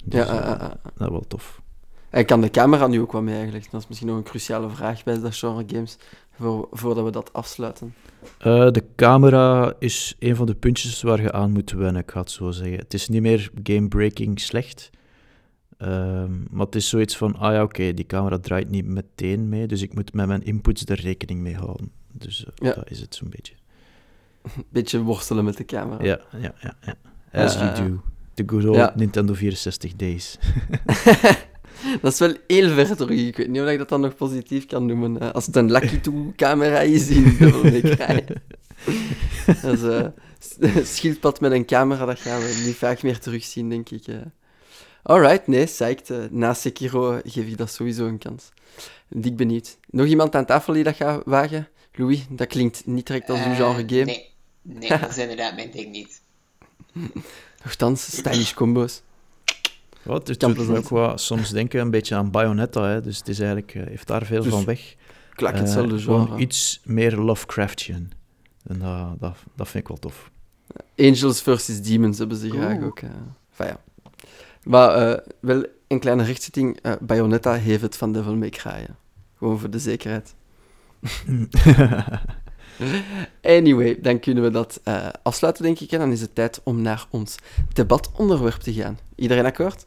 Dus, ja, uh, uh, dat is wel tof. En kan de camera nu ook wat mee eigenlijk? Dat is misschien nog een cruciale vraag bij dat genre games, voor, voordat we dat afsluiten. Uh, de camera is een van de puntjes waar je aan moet wennen, ik ga het zo zeggen. Het is niet meer game-breaking slecht, ehm, maar het is zoiets van, ah ja, oké, die camera draait niet meteen mee, dus ik moet met mijn inputs er rekening mee houden. Dus ja. dat is het zo'n beetje. *laughs* Beetje worstelen met de camera. Ja, ja, ja. ja. As you do. De good old Nintendo 64 days. *laughs* *laughs* *laughs* dat is wel heel ver terug. Ik weet niet of ik dat dan nog positief kan noemen. Als het een Lucky 2-camera is May Cry. *laughs* dat is uh, *laughs* schildpad met een camera, dat gaan we niet vaak meer terugzien, denk ik. Alright, nee, psyched. Na Sekiro geef je dat sowieso een kans. Dik benieuwd. Nog iemand aan tafel die dat gaat wagen? Louis, dat klinkt niet direct als een genre game. Nee, nee dat is inderdaad mijn ding niet. Nochtans, stylish combo's. Wat, het doet me ook wel soms denken een beetje aan Bayonetta, hè. dus het is eigenlijk, uh, heeft daar veel dus, van weg. Klak hetzelfde uh, genre. iets meer Lovecraftian. En dat, dat, dat vind ik wel tof. Angels versus Demons hebben ze graag ook. Uh, ja. Maar uh, wel een kleine rechtzetting. Bayonetta heeft het van Devil May Cry. Gewoon voor de zekerheid. *laughs* Anyway, dan kunnen we dat uh, afsluiten, denk ik. En dan is het tijd om naar ons debatonderwerp te gaan. Iedereen akkoord?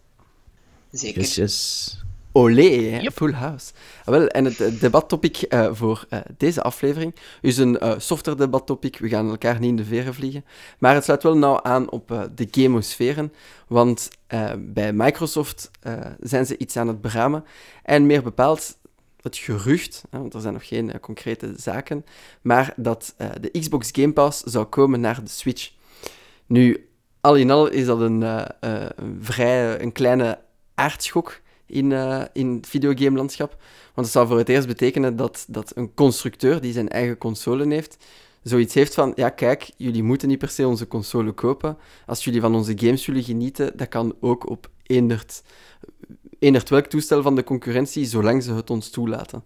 Zeker. Yes, yes. Olé, yep. full house. Ah, wel, en het debattopic uh, voor uh, deze aflevering is een uh, softer debattopic. We gaan elkaar niet in de veren vliegen. Maar het sluit wel nauw aan op de gamosferen. Want bij Microsoft zijn ze iets aan het beramen. En meer bepaald het gerucht, hè, want er zijn nog geen uh, concrete zaken, maar dat uh, de Xbox Game Pass zou komen naar de Switch. Nu, al in al is dat een, uh, een vrij een kleine aardschok in, in het videogame-landschap. Want het zou voor het eerst betekenen dat, dat een constructeur die zijn eigen console heeft, zoiets heeft van, ja kijk, jullie moeten niet per se onze console kopen. Als jullie van onze games willen genieten, dat kan ook op eendert eender welk toestel van de concurrentie, zolang ze het ons toelaten.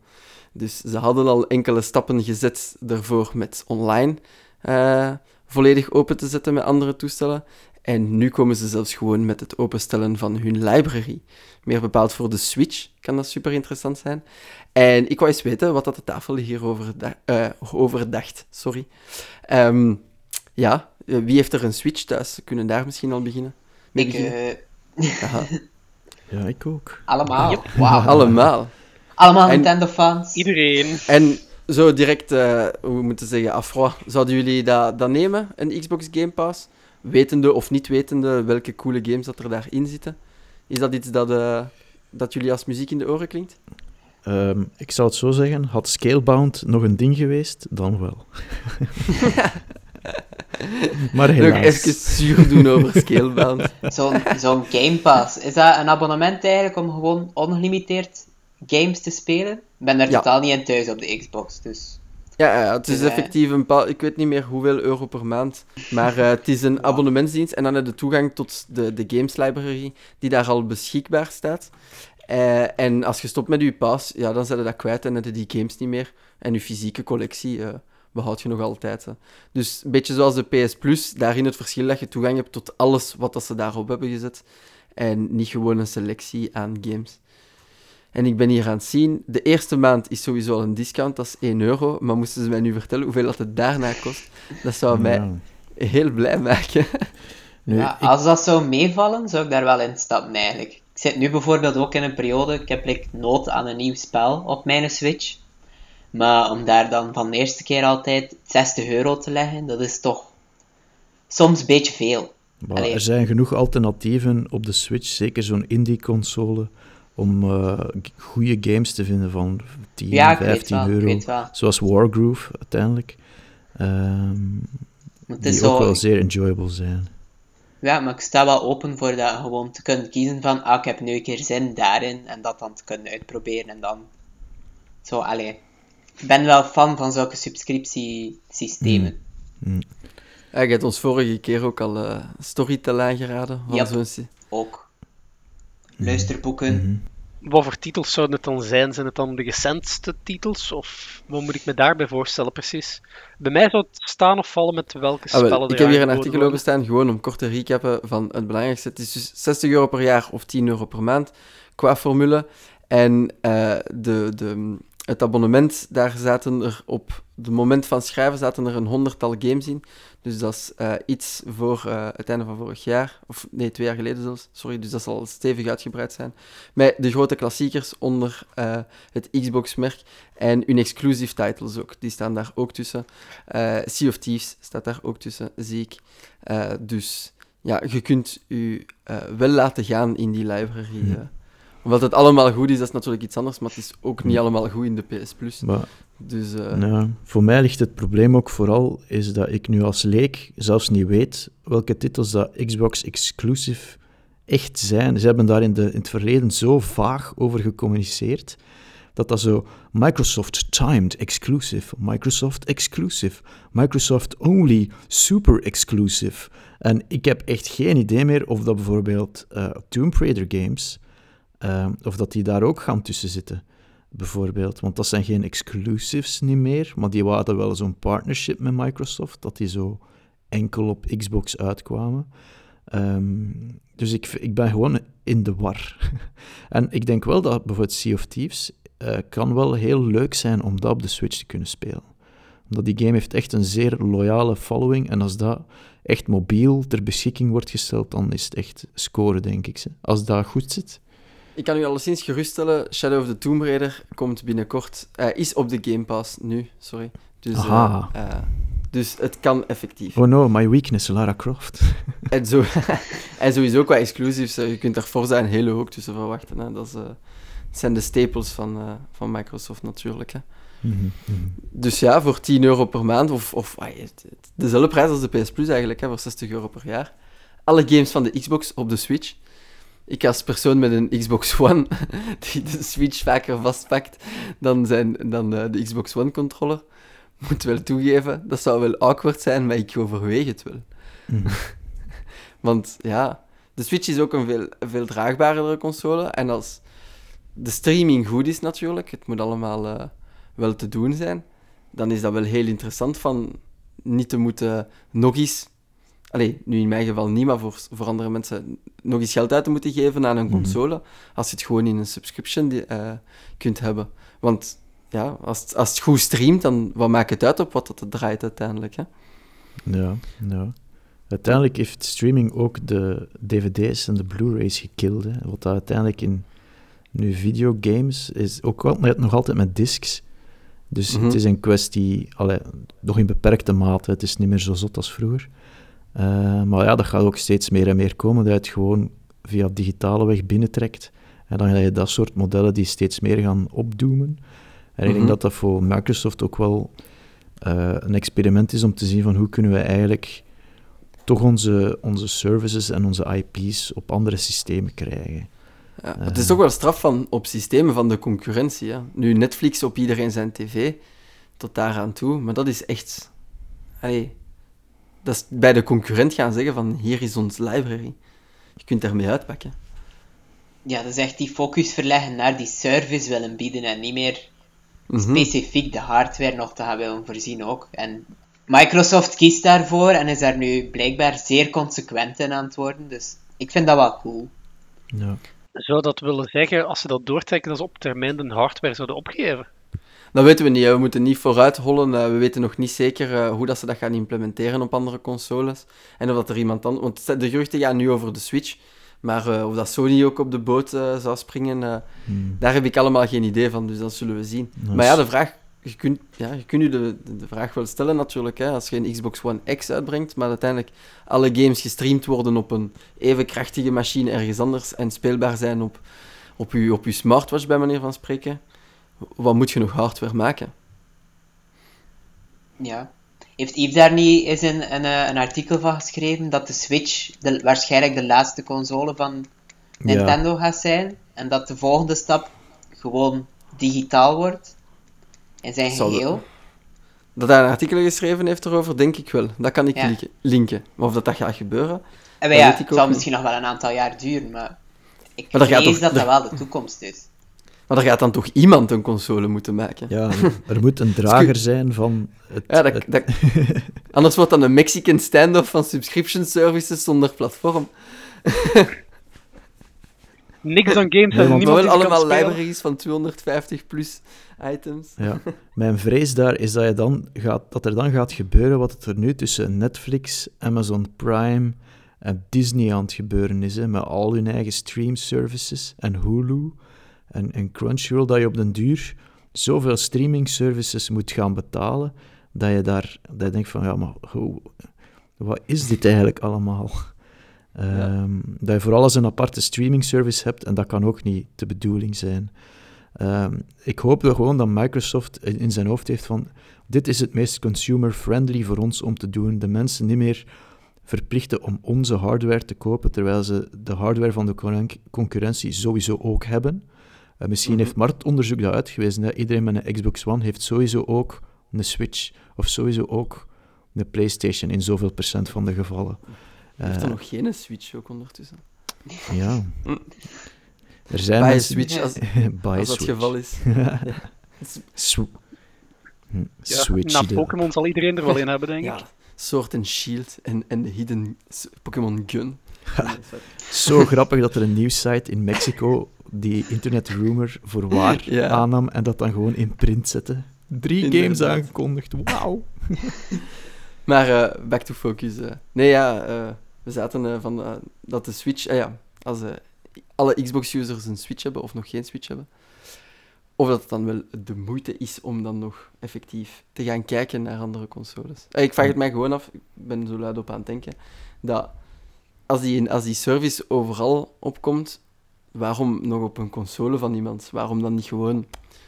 Dus ze hadden al enkele stappen gezet ervoor met online uh, volledig open te zetten met andere toestellen. En nu komen ze zelfs gewoon met het openstellen van hun library. Meer bepaald voor de Switch kan dat super interessant zijn. En ik wou eens weten wat dat de tafel hierover uh, over dacht. Sorry. Um, ja, Eh, Wie heeft er een Switch thuis? We kunnen daar misschien al beginnen. Mee Ik, beginnen. eh. *laughs* Ja, ik ook. allemaal. Wauw. *laughs* Allemaal. Allemaal En- Nintendo-fans. Iedereen. En zo direct, eh, hoe moeten we zeggen, afro, zouden jullie dat, dat nemen, een Xbox Game Pass? Wetende of niet wetende welke coole games dat er daarin zitten? Is dat iets dat, eh, dat jullie als muziek in de oren klinkt? Ehm, ik zou het zo zeggen, had Scalebound nog een ding geweest, dan wel. *laughs* maar Nog helaas. even zuur doen over Scalebound. *laughs* Zo'n zo'n Game Pass. Is dat een abonnement eigenlijk om gewoon ongelimiteerd games te spelen? Ik ben daar Ja. totaal niet in thuis op de Xbox, dus... Ja, ja, het is eh, effectief een paar, ik weet niet meer hoeveel euro per maand, maar eh, het is een abonnementsdienst en dan heb je toegang tot de, de games library die daar al beschikbaar staat. Eh, en als je stopt met je pass, ja, dan zet je dat kwijt en heb je die games niet meer. En je fysieke collectie eh behoud je nog altijd. hè. Dus een beetje zoals de PS Plus, daarin het verschil dat je toegang hebt tot alles wat dat ze daarop hebben gezet. En niet gewoon een selectie aan games. En ik ben hier aan het zien, de eerste maand is sowieso al een discount, dat is 1 euro. Maar moesten ze mij nu vertellen hoeveel dat het daarna kost, dat zou mij Ja. heel blij maken. Nu, Ja, ik- als dat zou meevallen, zou ik daar wel in stappen eigenlijk. Ik zit nu bijvoorbeeld ook in een periode, ik heb like, nood aan een nieuw spel op mijn Switch. Maar om daar dan van de eerste keer altijd 60 euro te leggen, dat is toch soms een beetje veel. Maar Allee. er zijn genoeg alternatieven op de Switch, zeker zo'n indie-console, om eh, goede games te vinden van 10, Ja, ik weet 15 wel, ik euro. Zoals Wargroove uiteindelijk. Ehm, Maar het die ook zo, wel zeer enjoyable zijn. ja, maar ik sta wel open voor dat gewoon te kunnen kiezen van, ah, ik heb nu een keer zin daarin, en dat dan te kunnen uitproberen, en dan zo, allee. Ik ben wel fan van zulke subscriptiesystemen. Ja, je hebt ons vorige keer ook al eh Storytel aangeraden. Van Yep. Ook. Luisterboeken. Mhm. Wat voor titels zouden het dan zijn? Zijn het dan de recentste titels? Of wat moet ik me daarbij voorstellen precies? Bij mij zou het staan of vallen met welke Ah, spellen wel, ik heb hier een artikel worden. over staan, gewoon om kort te recappen van het belangrijkste. Het is dus 60 euro per jaar of 10 euro per maand qua formule. En eh, de, de, het abonnement, daar zaten er op het moment van schrijven zaten er een honderdtal games in. Dus dat is eh, iets voor eh, het einde van vorig jaar. Of nee, twee jaar geleden zelfs. Sorry, dus dat zal stevig uitgebreid zijn. Met de grote klassiekers onder eh, het Xbox-merk. En hun exclusive titles ook. Die staan daar ook tussen. Sea of Thieves staat daar ook tussen, zie ik. Dus ja, je kunt u wel laten gaan in die library. Omdat het allemaal goed is, dat is natuurlijk iets anders, maar het is ook niet allemaal goed in de PS Plus. Maar Dus eh, voor mij ligt het probleem ook vooral is dat ik nu als leek zelfs niet weet welke titels dat Xbox exclusive echt zijn. Ze hebben daar in, de, in het verleden zo vaag over gecommuniceerd dat dat zo Microsoft timed exclusive, Microsoft exclusive, Microsoft only super exclusive. En ik heb echt geen idee meer of dat bijvoorbeeld eh, Tomb Raider games, eh, of dat die daar ook gaan tussen zitten bijvoorbeeld. Want dat zijn geen exclusives niet meer, maar die hadden wel zo'n partnership met Microsoft, dat die zo enkel op Xbox uitkwamen. Ehm, dus ik, ik ben gewoon in de war. *laughs* en ik denk wel dat bijvoorbeeld Sea of Thieves eh, kan wel heel leuk zijn om dat op de Switch te kunnen spelen. Omdat die game heeft echt een zeer loyale following en als dat echt mobiel ter beschikking wordt gesteld, dan is het echt scoren, denk ik. Als dat goed zit. Ik kan u alleszins geruststellen, Shadow of the Tomb Raider komt binnenkort... eh, is op de Game Pass nu, sorry. Dus, eh, Aha. eh, dus het kan effectief. Oh no, my weakness, Lara Croft. *laughs* En, zo, *laughs* en sowieso qua exclusives, je kunt daar Forza en Halo ook tussen verwachten. Hè. Dat, is, dat zijn de staples van, van Microsoft natuurlijk. Hè. Mhm, mhm. Dus ja, voor 10 euro per maand, of, of ah, dezelfde prijs als de PS Plus eigenlijk, hè, voor 60 euro per jaar. Alle games van de Xbox op de Switch. Ik als persoon met een Xbox One, *laughs* die de Switch vaker vastpakt dan, zijn, dan eh, de Xbox One controller, moet wel toegeven, dat zou wel awkward zijn, maar ik overweeg het wel. Mhm. *laughs* Want ja, de Switch is ook een veel, veel draagbaardere console. En als de streaming goed is natuurlijk, het moet allemaal eh, wel te doen zijn, dan is dat wel heel interessant van niet te moeten nog eens... Allee, nu in mijn geval niet, maar voor, voor andere mensen nog eens geld uit te moeten geven aan een Mhm. console, als je het gewoon in een subscription die, eh, kunt hebben. Want ja, als, het- als het goed streamt, dan wat maakt het uit op wat dat het draait uiteindelijk, hè? Ja, ja. Uiteindelijk heeft streaming ook de dvd's en de blu-rays gekild. Hè. Wat dat uiteindelijk in nu videogames is ook wel, met- nog altijd met discs. Dus Mhm. het is een kwestie, allee, nog in beperkte mate. Het is niet meer zo zot als vroeger. Eh, maar ja, dat gaat ook steeds meer en meer komen, dat je het gewoon via digitale weg binnentrekt. En dan heb je dat soort modellen die steeds meer gaan opdoemen. En ik Mhm. denk dat dat voor Microsoft ook wel eh, een experiment is om te zien van hoe kunnen we eigenlijk toch onze, onze services en onze IP's op andere systemen krijgen. Ja, het is toch wel straf van op systemen van de concurrentie. Hè. Nu, Netflix op iedereen zijn tv, tot daaraan toe, maar dat is echt... Allee, dat is bij de concurrent gaan zeggen van, hier is ons library. Je kunt daarmee uitpakken. Ja, dat is echt die focus verleggen naar die service willen bieden en niet meer Mhm. specifiek de hardware nog te gaan willen voorzien ook. En Microsoft kiest daarvoor en is daar nu blijkbaar zeer consequent in aan het worden, dus ik vind dat wel cool. Ja. Zou dat willen zeggen, als ze dat doortrekken, dat ze op termijn de hardware zouden opgeven? Dat weten we niet. hè. We moeten niet vooruit hollen. Eh, we weten nog niet zeker eh, hoe dat ze dat gaan implementeren op andere consoles. En of dat er iemand dan... Want de geruchten gaan nu over de Switch. Maar eh, of dat Sony ook op de boot zou springen, Hmm. daar heb ik allemaal geen idee van. Dus dat zullen we zien. Maar ja, de vraag... Je kunt, ja, je kunt je de, de, de vraag wel stellen natuurlijk, hè, als je een Xbox One X uitbrengt, maar uiteindelijk alle games gestreamd worden op een even krachtige machine ergens anders en speelbaar zijn op, op, je, op je smartwatch, bij manier van spreken. Wat moet je nog hardware maken? Ja. Heeft Yves daar niet eens een, een, eh, een artikel van geschreven dat de Switch de, waarschijnlijk de laatste console van Nintendo gaat zijn en dat de volgende stap gewoon digitaal wordt in zijn Zal de- geheel? Dat hij een artikel geschreven heeft erover, denk ik wel. Dat kan ik Ja. linken- linken. Maar of dat, dat gaat gebeuren... En Dat ja, het zal niet. misschien nog wel een aantal jaar duren, maar ik Maar vrees dat dat- wel de toekomst is. Maar er gaat dan toch iemand een console moeten maken? Ja, er moet een *laughs* drager zijn van het... Ja, dat, het- dat... *laughs* Anders wordt dan een Mexican standoff van subscription services zonder platform. *laughs* Niks aan games Nee, en niemand wel allemaal libraries van 250 plus items. Ja, mijn vrees daar is dat, je dan gaat, dat er dan gaat gebeuren wat er nu tussen Netflix, Amazon Prime en Disney aan het gebeuren is, hè, met al hun eigen stream services en Hulu en, en Crunchyroll, dat je op den duur zoveel streaming services moet gaan betalen, dat je daar dat je denkt van, ja, maar hoe, wat is dit eigenlijk allemaal? Ehm, Dat je voor alles een aparte streaming service hebt en dat kan ook niet de bedoeling zijn. Ehm, ik hoop er gewoon dat Microsoft in zijn hoofd heeft van dit is het meest consumer-friendly voor ons om te doen. De mensen niet meer verplichten om onze hardware te kopen, terwijl ze de hardware van de con- concurrentie sowieso ook hebben. Eh, misschien Mhm. heeft marktonderzoek dat uitgewezen. Hè? Iedereen met een Xbox One heeft sowieso ook een Switch of sowieso ook een PlayStation in zoveel procent van de gevallen. Heeft Eh, er nog geen Switch ook ondertussen? Ja. Mm. Er zijn Bij mensen Switch, als, *laughs* Buy als dat het geval is. *laughs* Sw- Hm, Ja, Switch. na Pokémon zal iedereen er wel in hebben, denk ik. Ja, Sword and Shield en, en de Hidden Pokémon Gun. *laughs* Zo grappig dat er een nieuwssite in Mexico die internet rumor voor waar Ja. aannam en dat dan gewoon in print zette. Drie games aangekondigd. Wauw. *laughs* Maar eh, back to focus. eh. Nee, ja, eh, we zaten van dat de Switch... ja, als alle Xbox-users een Switch hebben of nog geen Switch hebben, of dat het dan wel de moeite is om dan nog effectief te gaan kijken naar andere consoles. Ik vraag het mij gewoon af, ik ben zo luid op aan het denken, dat als die, als die service overal opkomt, waarom nog op een console van iemand? Waarom dan niet gewoon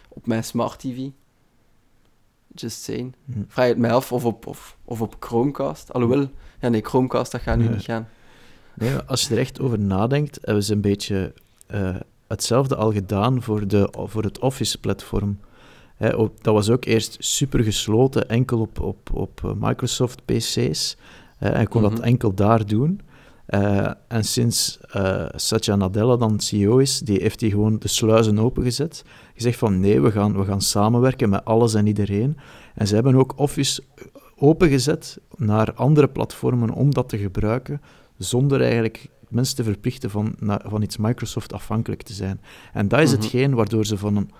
op mijn smart TV? Just saying. Hm. Vraag je het mij af, of op, of, of op Chromecast. Alhoewel, ja nee, Chromecast, dat gaat nu Nee. niet gaan. Nee, als je er echt over nadenkt, hebben ze een beetje eh, hetzelfde al gedaan voor, de, voor het Office-platform. Dat was ook eerst super gesloten, enkel op, op, op eh, Microsoft PC's. Hè, en kon Mhm. dat enkel daar doen. Eh, en sinds eh, Satya Nadella dan CEO is, die heeft hij gewoon de sluizen opengezet. Gezegd van nee, we gaan, we gaan samenwerken met alles en iedereen. En ze hebben ook Office opengezet naar andere platformen om dat te gebruiken, zonder eigenlijk mensen te verplichten van, na- van iets Microsoft afhankelijk te zijn. En dat is Mhm. hetgeen waardoor ze van een,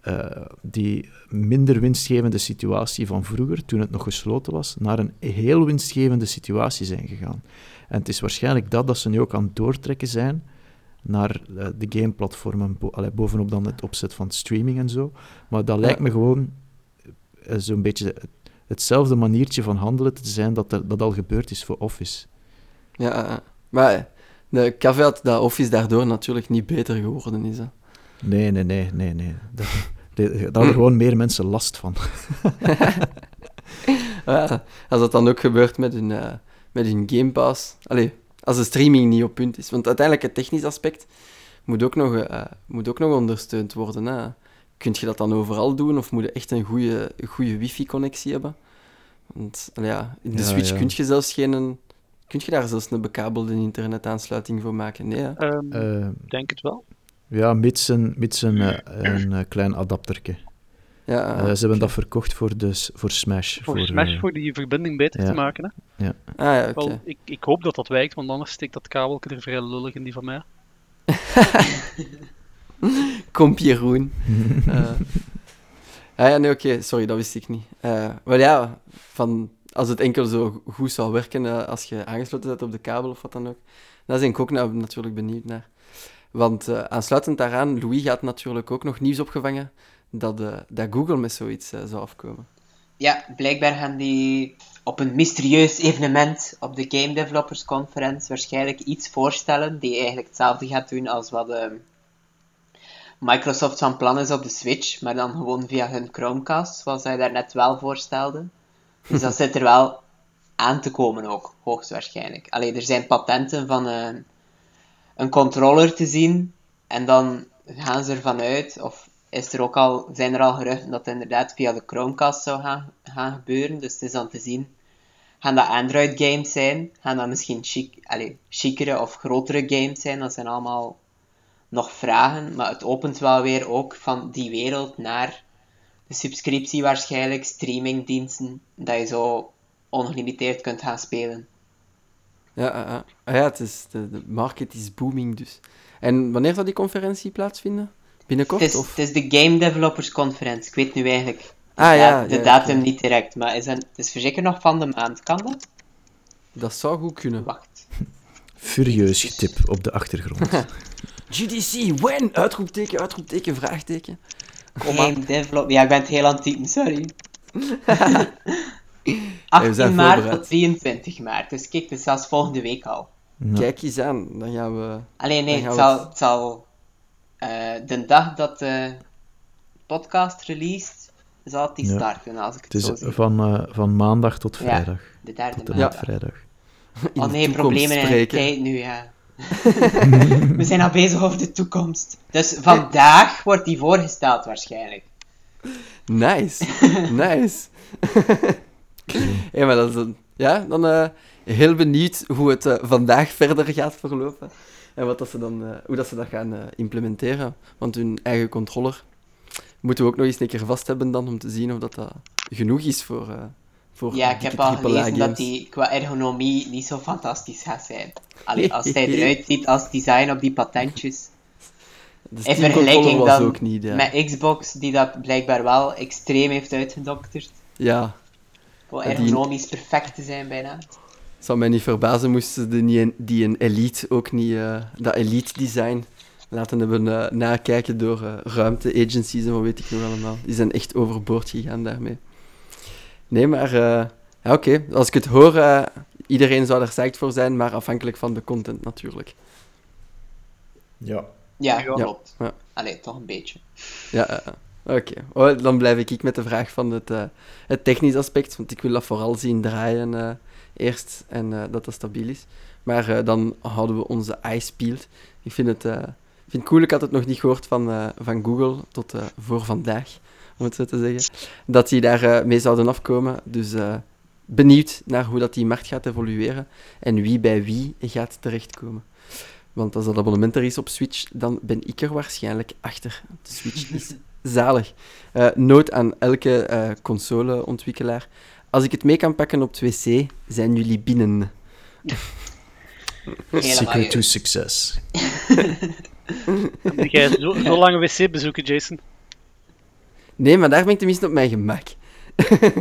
eh, die minder winstgevende situatie van vroeger, toen het nog gesloten was, naar een heel winstgevende situatie zijn gegaan. En het is waarschijnlijk dat dat ze nu ook aan het doortrekken zijn naar uh, de gameplatformen, bo allee, bovenop dan het opzet van streaming en zo. Maar dat lijkt me gewoon uh, zo'n beetje hetzelfde maniertje van handelen te zijn dat er, dat al gebeurd is voor Office. Ja, maar de caveat dat Office daardoor natuurlijk niet beter geworden is. Hè. Nee, nee, nee, nee, nee. Dat, daar hadden gewoon meer mensen last van. *laughs* ja, als dat dan ook gebeurt met hun, uh, met hun Game Pass. Allee, als de streaming niet op punt is. Want uiteindelijk het technisch aspect moet ook nog, uh, moet ook nog ondersteund worden. Hè. Kun je dat dan overal doen of moet je echt een goede, goede wifi-connectie hebben? Want allee, ja, in de Ja, Switch ja. kun je zelfs geen... Kun je daar zelfs een bekabelde internetaansluiting voor maken? Nee, hè? Ehm, Eh, denk het wel. ja, mits een, mits een, *clears throat* eh, een eh, klein adapterke. Ja, Eh, ze hebben dat verkocht voor, de, s- voor Smash. Voor Smash, eh, voor die verbinding beter ja. te maken. Hè. ah, ja, oké. Wel, ik, ik hoop dat dat werkt, want anders steekt dat kabel er vrij lullig in die van mij. *laughs* Kom, Jeroen. *laughs* Eh, ah ja, nee, oké, sorry, dat wist ik niet. Eh, maar ja, van, als het enkel zo goed zou werken eh, als je aangesloten bent op de kabel of wat dan ook, daar ben ik ook nou, natuurlijk benieuwd naar. Want eh, aansluitend daaraan, Louis gaat natuurlijk ook nog nieuws opgevangen dat, eh, dat Google met zoiets eh, zou afkomen. Ja, blijkbaar gaan die op een mysterieus evenement op de Game Developers Conference waarschijnlijk iets voorstellen die eigenlijk hetzelfde gaat doen als wat ehm, Microsoft van plan is op de Switch, maar dan gewoon via hun Chromecast, zoals hij daarnet wel voorstelde. Dus dat *laughs* zit er wel aan te komen ook, hoogstwaarschijnlijk. Allee, er zijn patenten van een, een controller te zien en dan gaan ze ervan uit, of is er ook al, zijn er al geruchten dat het inderdaad via de Chromecast zou gaan, gaan gebeuren. Dus het is dan te zien. Gaan dat Android games zijn? Gaan dat misschien chic, allez, chicere of grotere games zijn? Dat zijn allemaal nog vragen. Maar het opent wel weer ook van die wereld naar de subscriptie waarschijnlijk, streamingdiensten, dat je zo ongelimiteerd kunt gaan spelen. Ja, ah, ah. Ah ja het is, de, de market is booming dus. En wanneer zal die conferentie plaatsvinden? Binnenkort? Het is, of? het is de Game Developers Conference. Ik weet nu eigenlijk de, Ah, ja, de ja, datum oké. niet direct, maar is een, het is zeker nog van de maand. Kan dat? Dat zou goed kunnen. Wacht. *laughs* Furieus getip op de achtergrond. *laughs* GDC, when? Uitroepteken, uitroepteken, vraagteken. Kom. Game develop... Ja, ik ben het heel aan het sorry. *laughs* we 18 zijn maart tot 23 maart. Dus kijk, het is zelfs volgende week al. Ja. Kijk eens aan, dan gaan we... Alleen nee, het zal, het zal de dag dat de podcast released, zal het die Ja. starten, als ik het, Het zo is zie. van, eh, van maandag tot Ja. vrijdag. De derde Tot vrijdag. Oh nee, problemen in de tijd nu, ja. *laughs* We zijn al bezig over de toekomst. Dus vandaag wordt die voorgesteld waarschijnlijk. Nice, *laughs* nice. hey, maar dat is een- ja, dan eh, heel benieuwd hoe het eh, vandaag verder gaat verlopen. En wat dat ze dan, eh, hoe dat ze dat gaan eh, implementeren. Want hun eigen controller moeten we ook nog eens een keer vast hebben dan, om te zien of dat, dat genoeg is voor, eh voor Ja, ik heb al gelezen dat die qua ergonomie niet zo fantastisch gaat zijn. Allee, als *laughs* hij eruit ziet als design op die patentjes. *laughs* De In Steam vergelijking dan ook niet, ja. met Xbox, die dat blijkbaar wel extreem heeft uitgedokterd. Ja, Die- ergonomisch perfect te zijn bijna. Zou mij niet verbazen moesten de, die, een- die een Elite ook niet, eh, dat Elite design laten hebben eh, nakijken door eh, ruimte-agencies en wat weet ik nog allemaal. Die zijn echt overboord gegaan daarmee. Nee, maar eh, ja, oké. Als ik het hoor, eh, iedereen zou er psyched voor zijn, maar afhankelijk van de content natuurlijk. Ja. Ja, klopt. Ja. Allee, toch een beetje. Ja, oké. Oh, dan blijf ik met de vraag van het, eh, het technisch aspect, want ik wil dat vooral zien draaien eh, eerst en eh, dat dat stabiel is. Maar eh, dan houden we onze eyes peeled. Ik vind het, ik vind het cool, ik had het nog niet gehoord van, van Google tot voor vandaag, om het zo te zeggen, dat die daar mee zouden afkomen. Dus benieuwd naar hoe dat die markt gaat evolueren en wie bij wie gaat terechtkomen. Want als dat abonnement er is op Switch, dan ben ik er waarschijnlijk achter. De Switch is *laughs* zalig. Noot aan elke consoleontwikkelaar. Als ik het mee kan pakken op 2C, zijn jullie binnen. Secret to success. Jij zo, zo lange wc bezoeken, Jason? Nee, maar daar ben ik tenminste op mijn gemak. *laughs*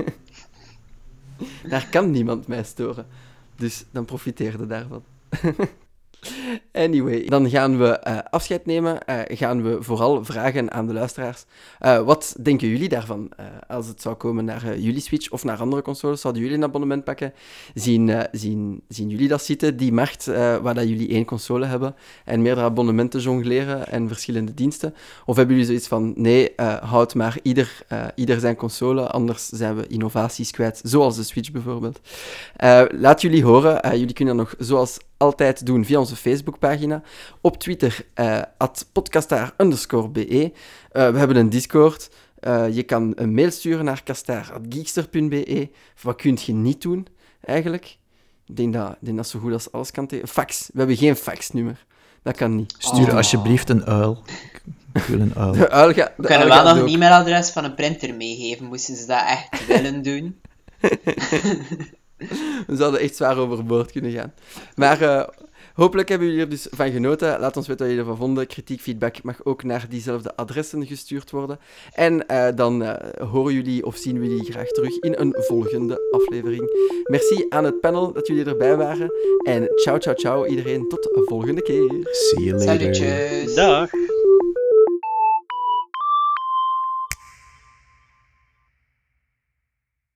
daar kan niemand mij storen. Dus dan profiteerde daarvan. *laughs* Anyway, dan gaan we uh, afscheid nemen. Uh, gaan we vooral vragen aan de luisteraars. Uh, wat denken jullie daarvan? als het zou komen naar jullie Switch of naar andere consoles, zouden jullie een abonnement pakken? Zien, zien, zien jullie dat zitten, die markt waar dat jullie één console hebben en meerdere abonnementen jongleren en verschillende diensten? Of hebben jullie zoiets van, nee, houd maar ieder, ieder zijn console, anders zijn we innovaties kwijt, zoals de Switch bijvoorbeeld. laat jullie horen. jullie kunnen nog zoals altijd doen via onze Facebookpagina. Op Twitter, uh, podcastaar_be. Uh, we hebben een Discord. Uh, je kan een mail sturen naar kastaar.geekster.be. Wat kun je niet doen, eigenlijk? Ik denk dat, denk dat zo goed als alles kan tegen. Fax. We hebben geen faxnummer. Dat kan niet. Stuur oh. alsjeblieft een uil. Ik wil een *laughs* uil. De uil ga, We kunnen wel nog een e-mailadres van een printer meegeven, moesten ze dat echt willen doen. *laughs* *laughs* We zouden echt zwaar overboord kunnen gaan. Maar uh, hopelijk hebben jullie er dus van genoten. Laat ons weten wat jullie ervan vonden. Kritiek, feedback mag ook naar diezelfde adressen gestuurd worden. En uh, dan uh, horen jullie of zien we jullie graag terug in een volgende aflevering. Merci aan het panel dat jullie erbij waren. En ciao, ciao, ciao iedereen. Tot de volgende keer. See you later. Salutjes. Dag.